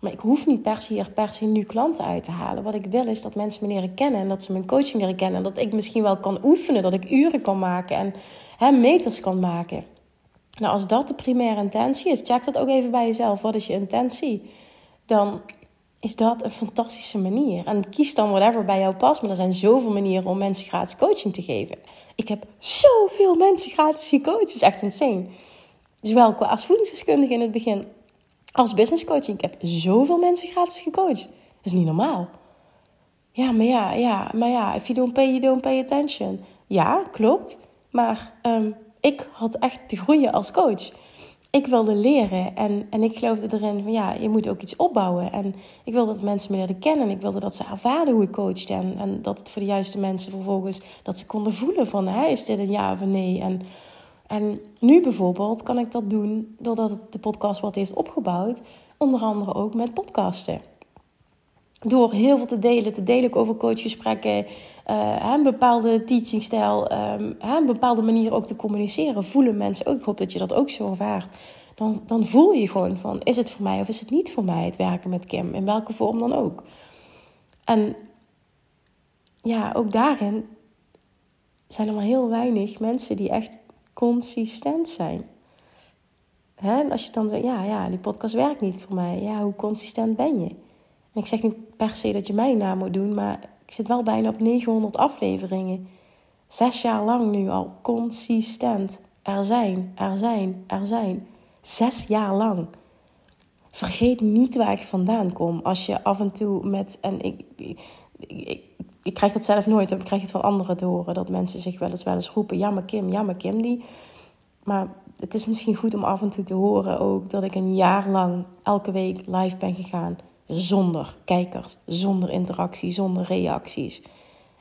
Speaker 1: Maar ik hoef niet per se hier per se nu klanten uit te halen. Wat ik wil is dat mensen me leren kennen en dat ze mijn coaching leren kennen. En dat ik misschien wel kan oefenen, dat ik uren kan maken en hè, meters kan maken. Nou, als dat de primaire intentie is, check dat ook even bij jezelf. Wat is je intentie? Dan is dat een fantastische manier. En kies dan whatever bij jou past. Maar er zijn zoveel manieren om mensen gratis coaching te geven. Ik heb zoveel mensen gratis gecoacht. Het is echt insane. Zowel als voedingsdeskundige in het begin als business coaching. Ik heb zoveel mensen gratis gecoacht. Dat is niet normaal. Ja, maar ja, ja, maar ja, if you don't pay, you don't pay attention. Ja, klopt. Maar um, ik had echt te groeien als coach. Ik wilde leren en, en ik geloofde erin van ja, je moet ook iets opbouwen. En ik wilde dat mensen me leren kennen. En ik wilde dat ze ervaren hoe ik coachte. En, en dat het voor de juiste mensen vervolgens, dat ze konden voelen van hè, is dit een ja of nee. En, en nu bijvoorbeeld kan ik dat doen doordat het de podcast wat heeft opgebouwd. Onder andere ook met podcasten door heel veel te delen, te delen over coachgesprekken, uh, een bepaalde teachingstijl, um, een bepaalde manier ook te communiceren, voelen mensen ook. Ik hoop dat je dat ook zo ervaart. Dan, dan voel je gewoon van, is het voor mij of is het niet voor mij het werken met Kim? In welke vorm dan ook. En ja, ook daarin zijn er maar heel weinig mensen die echt consistent zijn. En als je dan zegt, ja, ja, die podcast werkt niet voor mij. Ja, hoe consistent ben je? En ik zeg niet per se dat je mijn naam moet doen, maar ik zit wel bijna op 900 afleveringen. Zes jaar lang nu al consistent. Er zijn, er zijn, er zijn. Zes jaar lang. Vergeet niet waar ik vandaan kom. Als je af en toe met. En ik, ik, ik, krijg dat zelf nooit, ik krijg het van anderen te horen. Dat mensen zich wel eens, wel eens roepen: Ja, maar Kim, ja, maar Kim die. Maar het is misschien goed om af en toe te horen ook dat ik een jaar lang elke week live ben gegaan zonder kijkers, zonder interactie, zonder reacties.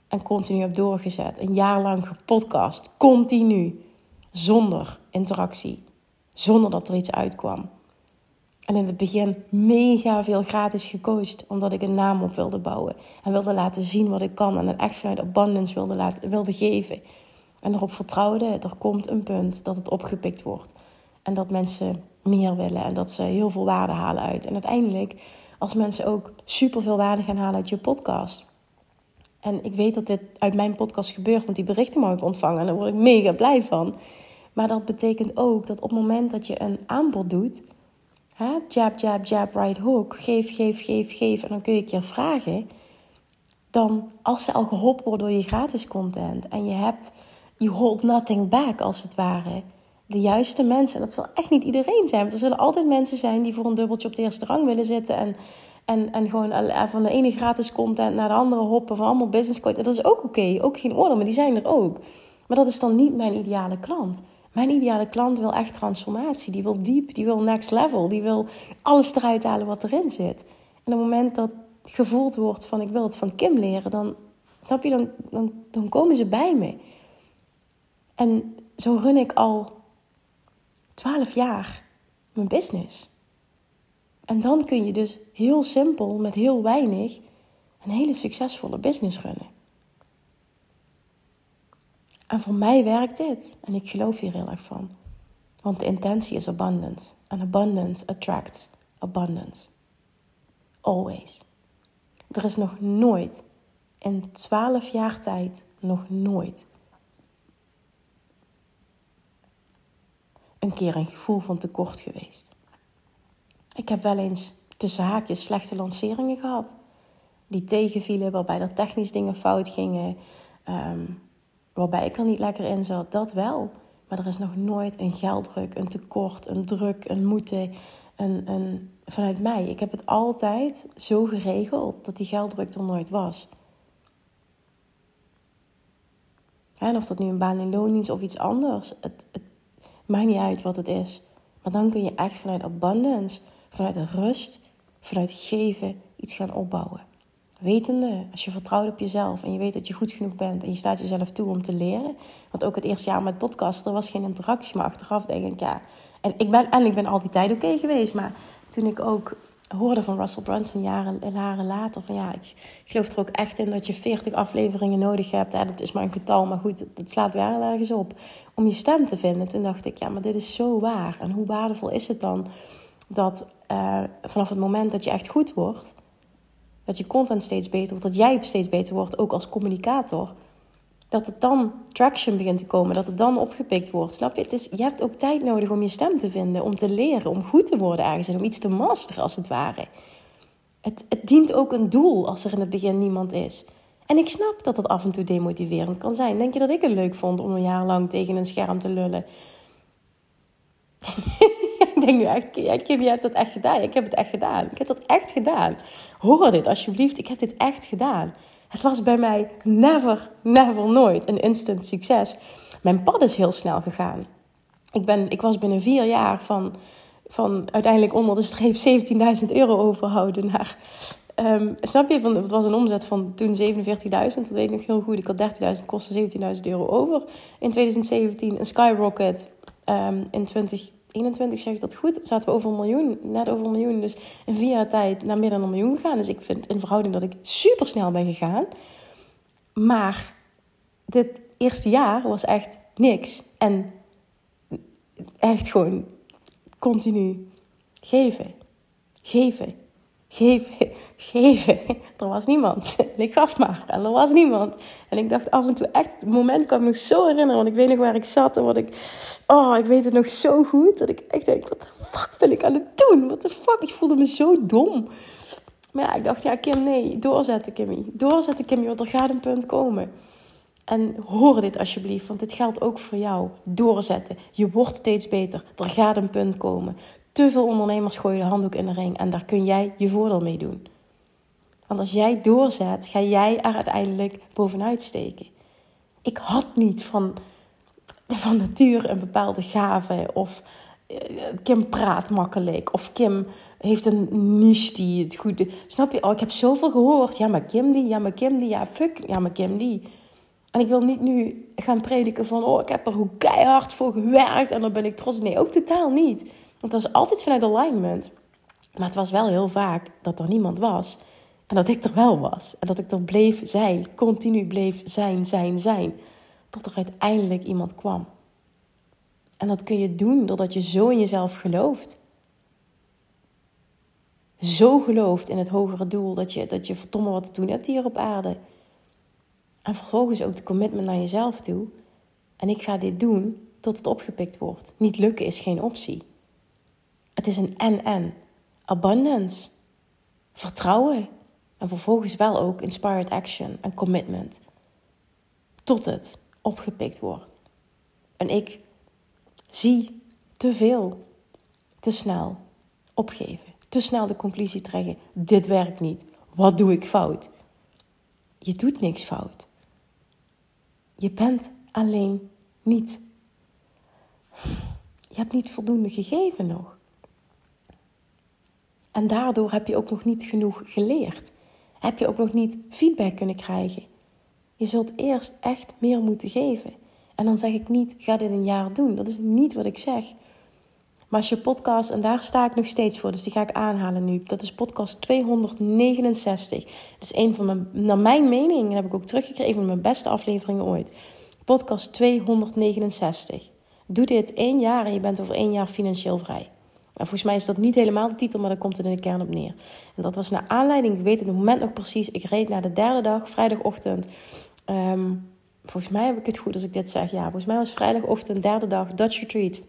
Speaker 1: En continu heb doorgezet. Een jaar lang gepodcast, continu, zonder interactie, zonder dat er iets uitkwam. En in het begin mega veel gratis gecoacht, omdat ik een naam op wilde bouwen. En wilde laten zien wat ik kan en het echt vanuit abundance wilde, laten, wilde geven. En erop vertrouwde, er komt een punt dat het opgepikt wordt. En dat mensen meer willen en dat ze heel veel waarde halen uit. En uiteindelijk als mensen ook superveel waarde gaan halen uit je podcast. En ik weet dat dit uit mijn podcast gebeurt, want die berichten mag ik ontvangen en daar word ik mega blij van. Maar dat betekent ook dat op het moment dat je een aanbod doet, hè, jab, jab, jab, right hook, geef, geef, geef, geef, en dan kun je een keer vragen. Dan, als ze al geholpen worden door je gratis content en je hebt, you hold nothing back als het ware, de juiste mensen. En dat zal echt niet iedereen zijn. Want er zullen altijd mensen zijn die voor een dubbeltje op de eerste rang willen zitten. En, en, en gewoon van de ene gratis content naar de andere hoppen. Van allemaal business content. Dat is ook oké. ook geen orde, maar die zijn er ook. Maar dat is dan niet mijn ideale klant. Mijn ideale klant wil echt transformatie. Die wil diep. Die wil next level. Die wil alles eruit halen wat erin zit. En op het moment dat gevoeld wordt van ik wil het van Kim leren. Dan, snap je, dan, dan, dan komen ze bij me. En zo run ik al 12 jaar mijn business. En dan kun je dus heel simpel, met heel weinig, een hele succesvolle business runnen. En voor mij werkt dit. En ik geloof hier heel erg van. Want de intentie is abundance. En abundance attracts abundance. Always. Er is nog nooit, in 12 jaar tijd, nog nooit, een keer een gevoel van tekort geweest. Ik heb wel eens tussen haakjes slechte lanceringen gehad. Die tegenvielen, waarbij er technisch dingen fout gingen. Ehm, waarbij ik er niet lekker in zat. Dat wel. Maar er is nog nooit een gelddruk, een tekort, een druk, een moeten. Een, een, vanuit mij. Ik heb het altijd zo geregeld dat die gelddruk er nooit was. En of dat nu een baan in loondienst of iets anders. Het, het maakt niet uit wat het is. Maar dan kun je echt vanuit abundance, vanuit rust, vanuit geven iets gaan opbouwen. Wetende, als je vertrouwt op jezelf en je weet dat je goed genoeg bent en je staat jezelf toe om te leren. Want ook het eerste jaar met podcast, er was geen interactie, maar achteraf denk ik, ja. En ik ben, en ik ben altijd tijd oké geweest, maar toen ik ook hoorde van Russell Brunson jaren, jaren later van ja, ik geloof er ook echt in dat je 40 afleveringen nodig hebt. Dat is maar een getal, maar goed, het slaat wel ergens op om je stem te vinden. Toen dacht ik, ja, maar dit is zo waar. En hoe waardevol is het dan dat uh, vanaf het moment dat je echt goed wordt, dat je content steeds beter wordt, dat jij steeds beter wordt, ook als communicator, dat het dan traction begint te komen, dat het dan opgepikt wordt. Snap je? Het je hebt ook tijd nodig om je stem te vinden, om te leren, om goed te worden ergens en om iets te masteren als het ware. Het, het dient ook een doel als er in het begin niemand is. En ik snap dat dat af en toe demotiverend kan zijn. Denk je dat ik het leuk vond om een jaar lang tegen een scherm te lullen? ik denk nu echt, Kim, je hebt dat echt gedaan. Ik heb het echt gedaan. Ik heb dat echt gedaan. Hoor dit alsjeblieft. Ik heb dit echt gedaan. Het was bij mij never, never, nooit een instant succes. Mijn pad is heel snel gegaan. Ik, ben, ik was binnen vier jaar van, van uiteindelijk onder de streep 17.000 euro overhouden naar... Um, snap je? Van, het was een omzet van toen 47.000. Dat weet ik nog heel goed. Ik had 30.000, kostte 17.000 euro over. In 2017 een skyrocket. Um, in 20 21 zeg ik dat goed. Zaten we over een miljoen, net over een miljoen. Dus in vier jaar tijd naar meer dan een miljoen gegaan. Dus ik vind in verhouding dat ik super snel ben gegaan. Maar dit eerste jaar was echt niks. En echt gewoon continu geven, geven, geven, geven. Er was niemand. Ik gaf maar. En er was niemand. En ik dacht af en toe echt, het moment kan ik me zo herinneren. Want ik weet nog waar ik zat en wat ik... Oh, ik weet het nog zo goed. Dat ik echt denk, wat de fuck ben ik aan het doen? Wat de fuck? Ik voelde me zo dom. Maar ja, ik dacht, ja Kim, nee, doorzetten Kimmy. Doorzetten Kimmy, want er gaat een punt komen. En hoor dit alsjeblieft, want dit geldt ook voor jou. Doorzetten. Je wordt steeds beter. Er gaat een punt komen. Te veel ondernemers gooien de handdoek in de ring en daar kun jij je voordeel mee doen. Want als jij doorzet, ga jij er uiteindelijk bovenuit steken. Ik had niet van, van nature een bepaalde gave of eh, Kim praat makkelijk of Kim heeft een niche die het goed Snap je? Oh, ik heb zoveel gehoord. Ja, maar Kim die, ja, maar Kim die, ja, fuck, ja, maar Kim die. En ik wil niet nu gaan prediken van, oh, ik heb er hoe keihard voor gewerkt en dan ben ik trots. Nee, ook totaal niet. Want het was altijd vanuit alignment. Maar het was wel heel vaak dat er niemand was. En dat ik er wel was. En dat ik er bleef zijn. Continu bleef zijn, zijn, zijn. Tot er uiteindelijk iemand kwam. En dat kun je doen doordat je zo in jezelf gelooft. Zo gelooft in het hogere doel dat je, dat je verdomme wat te doen hebt hier op aarde. En vervolgens ook de commitment naar jezelf toe. En ik ga dit doen tot het opgepikt wordt. Niet lukken is geen optie. Het is een en-en. Abundance. Vertrouwen. En vervolgens wel ook inspired action en commitment. Tot het opgepikt wordt. En ik zie te veel, te snel opgeven. Te snel de conclusie trekken: dit werkt niet. Wat doe ik fout? Je doet niks fout. Je bent alleen niet. Je hebt niet voldoende gegeven nog. En daardoor heb je ook nog niet genoeg geleerd. Heb je ook nog niet feedback kunnen krijgen. Je zult eerst echt meer moeten geven. En dan zeg ik niet, ga dit een jaar doen. Dat is niet wat ik zeg. Maar als je podcast, en daar sta ik nog steeds voor, dus die ga ik aanhalen nu. Dat is podcast 269. Dat is een van mijn, naar mijn mening, en heb ik ook teruggekregen, van mijn beste afleveringen ooit. Podcast 269. Doe dit één jaar en je bent over één jaar financieel vrij. En volgens mij is dat niet helemaal de titel, maar daar komt het in de kern op neer. En dat was naar aanleiding, ik weet het moment nog precies, ik reed naar de derde dag, vrijdagochtend. Ehm, volgens mij heb ik het goed als ik dit zeg. Ja, volgens mij was vrijdagochtend, derde dag, Dutch Retreat.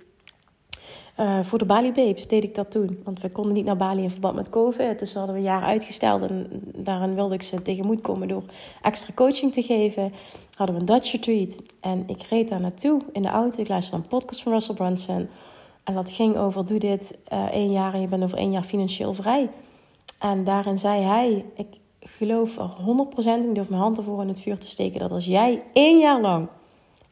Speaker 1: Uh, voor de Bali Babes deed ik dat toen. Want we konden niet naar Bali in verband met COVID. Dus hadden we een jaar uitgesteld. En daarin wilde ik ze tegemoet komen door extra coaching te geven. Hadden we een Dutch retreat. En ik reed daar naartoe in de auto. Ik luisterde een podcast van Russell Brunson. En dat ging over: doe dit uh, één jaar en je bent over één jaar financieel vrij. En daarin zei hij: Ik geloof er 100% in, durf mijn hand ervoor in het vuur te steken. Dat als jij één jaar lang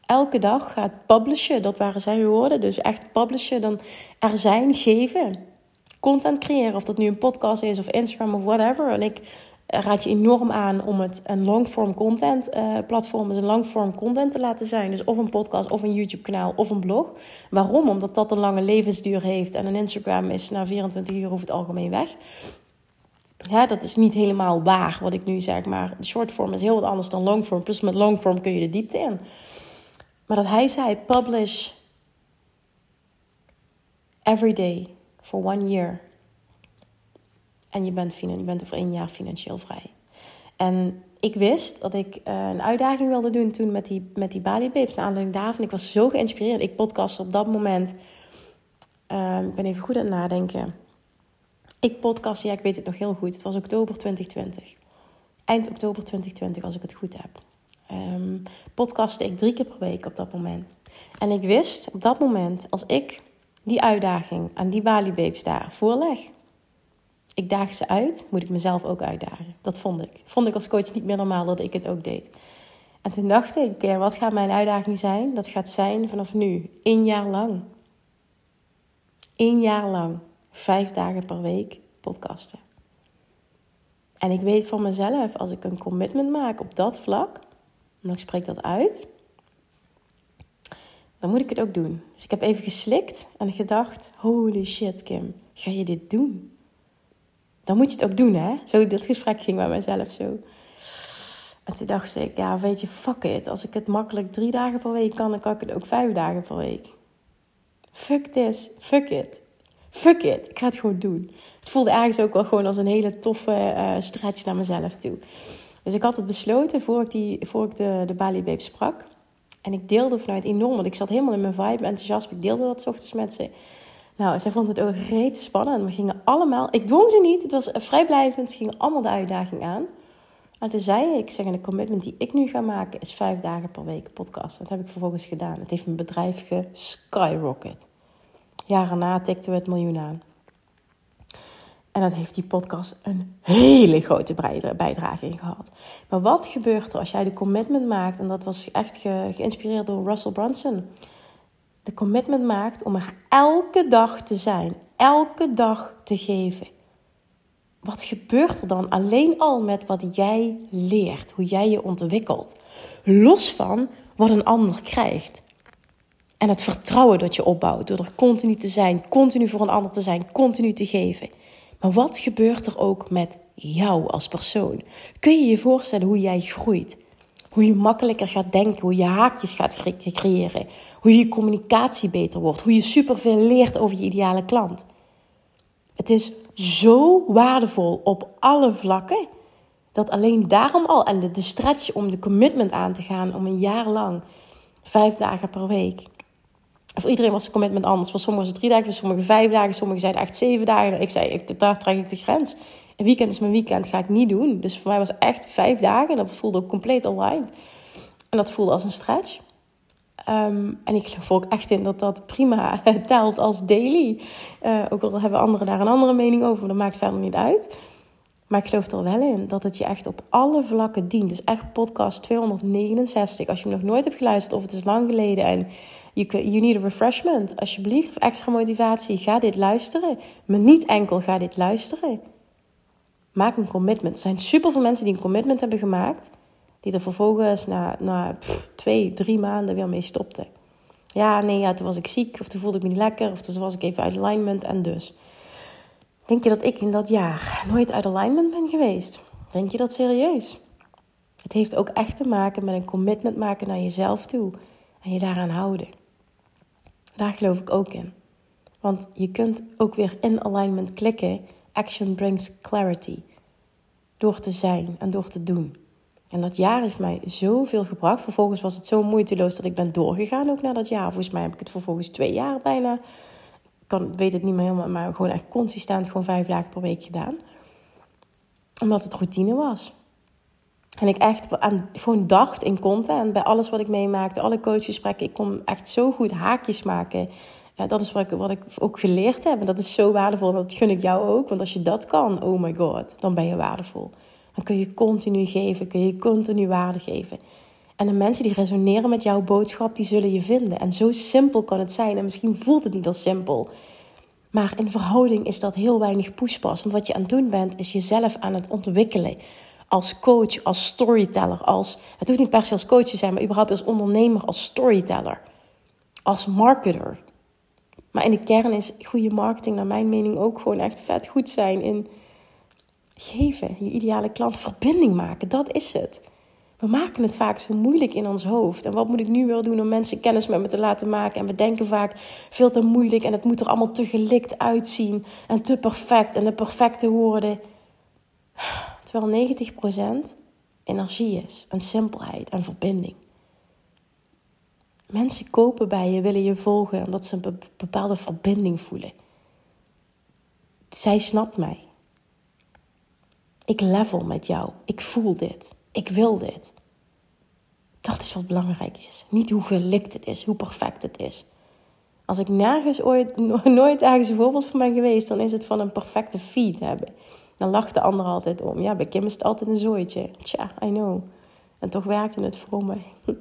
Speaker 1: elke dag gaat publishen, dat waren zijn woorden, dus echt publishen, dan er zijn, geven, content creëren, of dat nu een podcast is of Instagram of whatever. En ik raad je enorm aan om het een longform content uh, platform, dus een longform content te laten zijn. Dus of een podcast, of een YouTube kanaal, of een blog. Waarom? Omdat dat een lange levensduur heeft en een Instagram is na 24 uur over het algemeen weg. Ja, dat is niet helemaal waar wat ik nu zeg, maar shortform is heel wat anders dan longform. Plus met longform kun je de diepte in. Maar dat hij zei: publish every day for one year. En je bent, je bent over één jaar financieel vrij. En ik wist dat ik uh, een uitdaging wilde doen toen met die, met die Bali Babes. Naar aanleiding daarvan. Ik was zo geïnspireerd. Ik podcast op dat moment. Uh, ik ben even goed aan het nadenken. Ik podcast, ja, ik weet het nog heel goed. Het was oktober 2020. Eind oktober 2020, als ik het goed heb um, podcastte ik drie keer per week op dat moment. En ik wist op dat moment, als ik die uitdaging aan die Bali Babes daar voorleg, ik daag ze uit, moet ik mezelf ook uitdagen. Dat vond ik. Vond ik als coach niet meer normaal dat ik het ook deed. En toen dacht ik, wat gaat mijn uitdaging zijn? Dat gaat zijn vanaf nu, één jaar lang. Eén jaar lang, vijf dagen per week podcasten. En ik weet van mezelf, als ik een commitment maak op dat vlak, maar ik spreek dat uit, dan moet ik het ook doen. Dus ik heb even geslikt en gedacht: holy shit, Kim, ga je dit doen? Dan moet je het ook doen, hè? Zo, dat gesprek ging bij mezelf zo. En toen dacht ik, ja, weet je, fuck it. Als ik het makkelijk drie dagen per week kan, dan kan ik het ook vijf dagen per week. Fuck this, fuck it. Fuck it, ik ga het gewoon doen. Het voelde ergens ook wel gewoon als een hele toffe uh, stretch naar mezelf toe. Dus ik had het besloten voor ik, die, voor ik de, de Bali Babe sprak. En ik deelde vanuit enorm, want ik zat helemaal in mijn vibe, enthousiasme. Ik deelde dat ochtends met ze. Nou, zij vond het ook reet spannend. We gingen allemaal, ik dwong ze niet, het was vrijblijvend. Ze gingen allemaal de uitdaging aan. En toen zei ik, zeg, de commitment die ik nu ga maken is vijf dagen per week podcast. Dat heb ik vervolgens gedaan. Het heeft mijn bedrijf geskyrocket. Jaren na tikten we het miljoen aan. En dat heeft die podcast een hele grote bijdrage in gehad. Maar wat gebeurt er als jij de commitment maakt, en dat was echt geïnspireerd door Russell Brunson, de commitment maakt om er elke dag te zijn, elke dag te geven. Wat gebeurt er dan alleen al met wat jij leert, hoe jij je ontwikkelt? Los van wat een ander krijgt. En het vertrouwen dat je opbouwt door er continu te zijn, continu voor een ander te zijn, continu te geven. Maar wat gebeurt er ook met jou als persoon? Kun je je voorstellen hoe jij groeit? Hoe je makkelijker gaat denken, hoe je haakjes gaat creëren, hoe je communicatie beter wordt, hoe je superveel leert over je ideale klant. Het is zo waardevol op alle vlakken dat alleen daarom al en de, stretch om de commitment aan te gaan om een jaar lang, vijf dagen per week, voor iedereen was de commitment anders. Voor sommigen was het drie dagen, voor sommigen vijf dagen, sommigen zeiden echt zeven dagen. Ik zei, ik, daar trek ik de grens. Een weekend is mijn weekend, ga ik niet doen. Dus voor mij was het echt vijf dagen. Dat voelde ook compleet aligned. En dat voelde als een stretch. Um, en ik geloof ook echt in dat dat prima telt als daily. Uh, ook al hebben anderen daar een andere mening over, maar dat maakt verder niet uit. Maar ik geloof er wel in dat het je echt op alle vlakken dient. Dus echt podcast 269. Als je hem nog nooit hebt geluisterd of het is lang geleden en you, you need a refreshment. Alsjeblieft, of extra motivatie, ga dit luisteren. Maar niet enkel ga dit luisteren. Maak een commitment. Er zijn superveel mensen die een commitment hebben gemaakt. Die er vervolgens na, na twee, drie maanden weer mee stopten. Ja, nee, ja, toen was ik ziek. Of toen voelde ik me niet lekker. Of toen was ik even uit alignment. En dus. Denk je dat ik in dat jaar nooit uit alignment ben geweest? Denk je dat serieus? Het heeft ook echt te maken met een commitment maken naar jezelf toe. En je daaraan houden. Daar geloof ik ook in. Want je kunt ook weer in alignment klikken. Action brings clarity. Door te zijn en door te doen. En dat jaar heeft mij zoveel gebracht. Vervolgens was het zo moeiteloos dat ik ben doorgegaan ook na dat jaar. Volgens mij heb ik het vervolgens twee jaar bijna. Ik kan, weet het niet meer helemaal, maar gewoon echt consistent gewoon vijf dagen per week gedaan. Omdat het routine was. En ik echt aan, gewoon dacht in content. Bij alles wat ik meemaakte, alle coachgesprekken. Ik kon echt zo goed haakjes maken. Ja, dat is wat ik, wat ik ook geleerd heb. En dat is zo waardevol. Dat gun ik jou ook. Want als je dat kan, oh my god, dan ben je waardevol. Dan kun je continu geven, kun je continu waarde geven. En de mensen die resoneren met jouw boodschap, die zullen je vinden. En zo simpel kan het zijn. En misschien voelt het niet als simpel. Maar in verhouding is dat heel weinig pushpas. Want wat je aan het doen bent, is jezelf aan het ontwikkelen als coach, als storyteller, als, het hoeft niet per se als coach te zijn, maar überhaupt als ondernemer, als storyteller, als marketer. Maar in de kern is goede marketing, naar mijn mening, ook gewoon echt vet goed zijn in geven, je ideale klant verbinding maken. Dat is het. We maken het vaak zo moeilijk in ons hoofd. En wat moet ik nu weer doen om mensen kennis met me te laten maken? En we denken vaak veel te moeilijk en het moet er allemaal te gelikt uitzien en te perfect en de perfecte woorden. Terwijl 90% energie is en simpelheid en verbinding. Mensen kopen bij je, willen je volgen omdat ze een bepaalde verbinding voelen. Zij snapt mij. Ik level met jou. Ik voel dit. Ik wil dit. Dat is wat belangrijk is. Niet hoe gelikt het is, hoe perfect het is. Als ik nergens ooit, nooit ergens een voorbeeld van ben geweest, dan is het van een perfecte feed hebben. Dan lacht de ander altijd om. Ja, bij Kim is het altijd een zooitje. Tja, I know. En toch werkte het voor mij.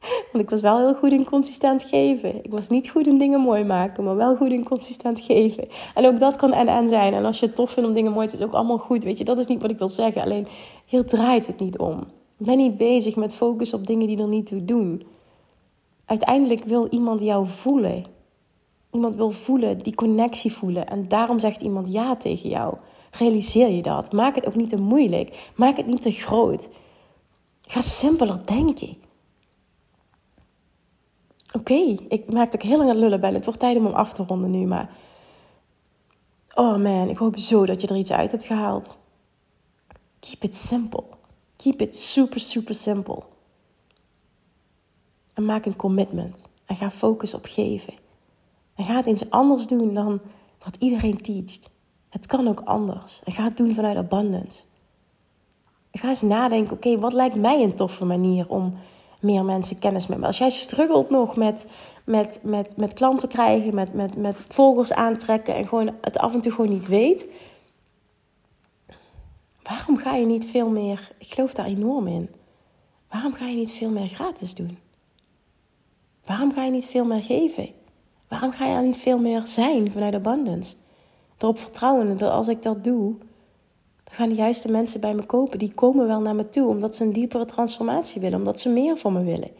Speaker 1: Want ik was wel heel goed in consistent geven. Ik was niet goed in dingen mooi maken, maar wel goed in consistent geven. En ook dat kan en-en zijn. En als je het tof vindt om dingen mooi te doen, is ook allemaal goed. Weet je, dat is niet wat ik wil zeggen. Alleen, hier draait het niet om. Ik ben niet bezig met focus op dingen die er niet toe doen. Uiteindelijk wil iemand jou voelen. Iemand wil voelen, die connectie voelen. En daarom zegt iemand ja tegen jou. Realiseer je dat. Maak het ook niet te moeilijk. Maak het niet te groot. Ga simpeler denken. Oké, ik maak het heel lang aan lullen ben. Het wordt tijd om hem af te ronden nu, maar... Oh man, ik hoop zo dat je er iets uit hebt gehaald. Keep it simple. Keep it super, super simple. En maak een commitment. En ga focus op geven. En ga het eens anders doen dan wat iedereen teacht. Het kan ook anders. En ga het doen vanuit abundance. Ga eens nadenken, oké, wat lijkt mij een toffe manier om meer mensen kennis met me. Als jij struggelt nog met, met, met, met klanten krijgen, met, met, met volgers aantrekken en gewoon het af en toe gewoon niet weet. Waarom ga je niet veel meer, ik geloof daar enorm in. Waarom ga je niet veel meer gratis doen? Waarom ga je niet veel meer geven? Waarom ga je niet veel meer zijn vanuit abundance? Erop vertrouwen dat als ik dat doe, dan gaan de juiste mensen bij me kopen. Die komen wel naar me toe omdat ze een diepere transformatie willen, omdat ze meer van me willen.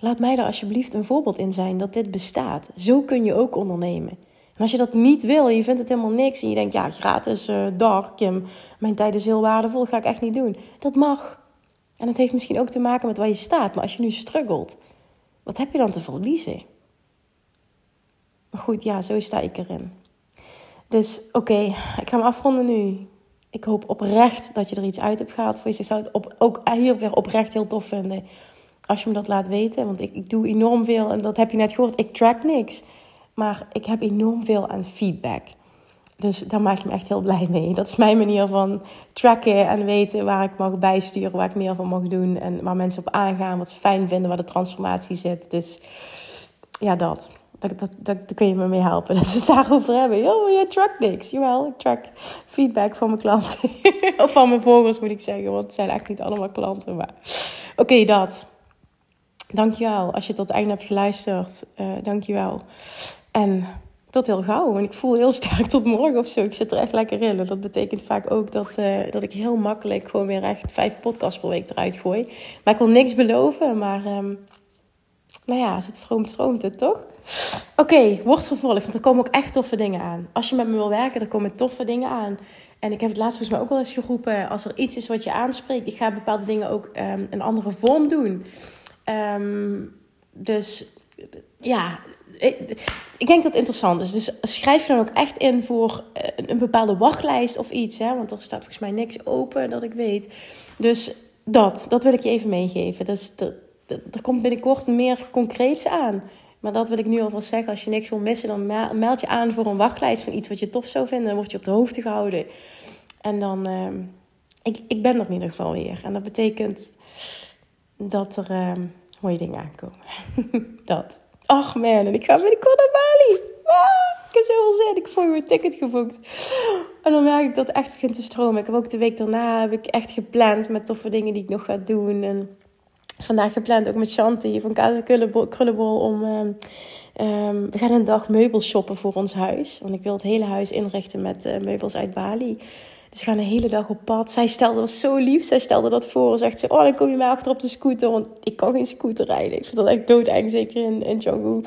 Speaker 1: Laat mij daar alsjeblieft een voorbeeld in zijn dat dit bestaat. Zo kun je ook ondernemen. En als je dat niet wil en je vindt het helemaal niks en je denkt, ja, gratis, uh, dag, Kim, mijn tijd is heel waardevol, ga ik echt niet doen. Dat mag. En het heeft misschien ook te maken met waar je staat. Maar als je nu struggelt, wat heb je dan te verliezen? Maar goed, ja, zo sta ik erin. Dus oké, ik ga hem afronden nu. Ik hoop oprecht dat je er iets uit hebt gehaald voor je. Ik zou het ook hier weer oprecht heel tof vinden als je me dat laat weten. Want ik, ik doe enorm veel en dat heb je net gehoord. Ik track niks. Maar ik heb enorm veel aan feedback. Dus daar maak je me echt heel blij mee. Dat is mijn manier van tracken en weten waar ik mag bijsturen, waar ik meer van mag doen. En waar mensen op aangaan, wat ze fijn vinden, waar de transformatie zit. Dus ja, dat. Dat, dat, kun je me mee helpen. Dat ze het daarover hebben. Oh, je track niks. Jawel, ik track feedback van mijn klanten. of van mijn volgers moet ik zeggen. Want het zijn eigenlijk niet allemaal klanten. Maar oké, dat. Dankjewel als je tot het einde hebt geluisterd. Uh, dankjewel. En tot heel gauw. En ik voel heel sterk tot morgen of zo. Ik zit er echt lekker in. En dat betekent vaak ook dat, uh, dat ik heel makkelijk gewoon weer echt vijf podcasts per week eruit gooi. Maar ik wil niks beloven. Maar um, nou ja, als het stroomt, stroomt het toch? Oké, wordt vervolgd. Want er komen ook echt toffe dingen aan. Als je met me wil werken, er komen toffe dingen aan. En ik heb het laatst volgens mij ook wel eens geroepen. Als er iets is wat je aanspreekt, ik ga bepaalde dingen ook um, een andere vorm doen. Um, dus ja, ik denk dat het interessant is. Dus schrijf je dan ook echt in voor eh, een bepaalde wachtlijst of iets. Hè? Want er staat volgens mij niks open dat ik weet. Dus dat, dat wil ik je even meegeven. Dus er komt binnenkort meer concreets aan. Maar dat wil ik nu alvast zeggen. Als je niks wil missen, dan meld je aan voor een wachtlijst van iets wat je tof zou vinden. Dan word je op de hoogte gehouden. En dan, uh, ik, ik ben er in ieder geval weer. En dat betekent dat er uh, mooie dingen aankomen. dat. Ach man, en ik ga binnenkort naar Bali. Ah, ik heb zoveel zin. Ik heb voor mijn ticket geboekt. En dan merk ik dat het echt begint te stromen. Ik heb ook de week daarna heb ik echt gepland met toffe dingen die ik nog ga doen. En vandaag gepland ook met Shanti van Kaas Krullenbol om... Um, um, we gaan een dag meubels shoppen voor ons huis. Want ik wil het hele huis inrichten met uh, meubels uit Bali. Dus we gaan de hele dag op pad. Zij stelde dat zo lief. Zij stelde dat voor. Zegt ze, oh, dan kom je mij achter op de scooter. Want ik kan geen scooter rijden. Ik vind dat echt doodeng, zeker in, in Canggu.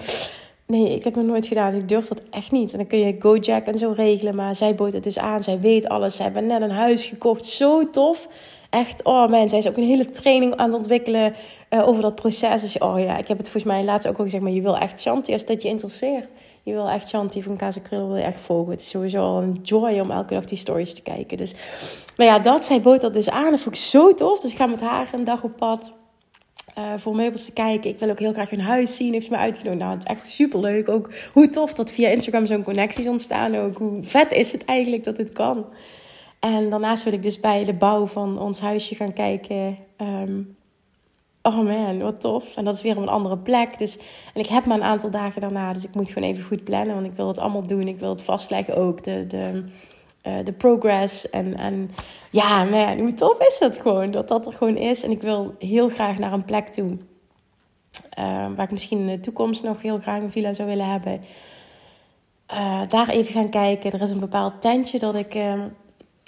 Speaker 1: Nee, ik heb het nooit gedaan. Ik durf dat echt niet. En dan kun je Gojek en zo regelen. Maar zij bood het dus aan. Zij weet alles. Zij hebben net een huis gekocht. Zo tof. Echt, oh man, zij is ook een hele training aan het ontwikkelen uh, over dat proces. Dus oh ja, ik heb het volgens mij laatst ook al gezegd. Maar je wil echt Shanti als dat je interesseert. Je wil echt Shanti van Krul wil je echt volgen. Het is sowieso al een joy om elke dag die stories te kijken. Dus, maar ja, dat, zij bood dat dus aan. Dat vond ik zo tof. Dus ik ga met haar een dag op pad. Uh, voor meubels te kijken. Ik wil ook heel graag een huis zien. Heeft ze me uitgenodigd. Nou, het is echt super leuk. Ook hoe tof dat via Instagram zo'n connecties ontstaan. Ook hoe vet is het eigenlijk dat dit kan. En daarnaast wil ik dus bij de bouw van ons huisje gaan kijken. Um, oh man, wat tof. En dat is weer op een andere plek. Dus, en ik heb maar een aantal dagen daarna. Dus ik moet gewoon even goed plannen. Want ik wil het allemaal doen. Ik wil het vastleggen ook. De, de, uh, de progress. En, en ja, man, hoe tof is het gewoon. Dat dat er gewoon is. En ik wil heel graag naar een plek toe. Uh, waar ik misschien in de toekomst nog heel graag een villa zou willen hebben. Uh, daar even gaan kijken. Er is een bepaald tentje dat ik ehm,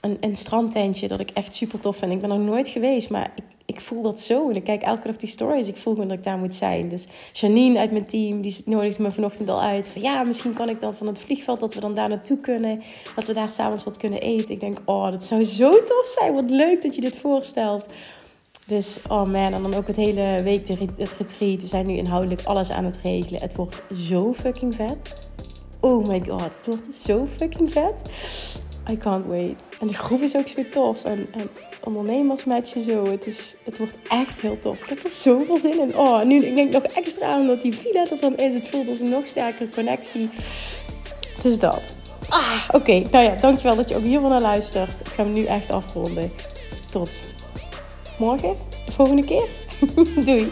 Speaker 1: een, strandtentje dat ik echt super tof vind. Ik ben er nooit geweest, maar ik, ik voel dat zo. En ik kijk elke dag die stories. Ik voel gewoon dat ik daar moet zijn. Dus Janine uit mijn team, die nodigt me vanochtend al uit. Van ja, misschien kan ik dan van het vliegveld, dat we dan daar naartoe kunnen. Dat we daar s'avonds wat kunnen eten. Ik denk, oh, dat zou zo tof zijn. Wat leuk dat je dit voorstelt. Dus, oh man, en dan ook het hele week het retreat. We zijn nu inhoudelijk alles aan het regelen. Het wordt zo fucking vet. Oh my god, het wordt zo fucking vet. I can't wait. En de groep is ook zo tof. En, en ondernemers met je zo. Het, is, het wordt echt heel tof. Ik heb er zoveel zin in. Oh, nu ik denk nog extra omdat die villa er dan is. Het voelt als een nog sterkere connectie. Dus dat. Ah, oké. Nou ja, dankjewel dat je ook hier naar luistert. Ik ga hem nu echt afronden. Tot morgen. De volgende keer. Doei.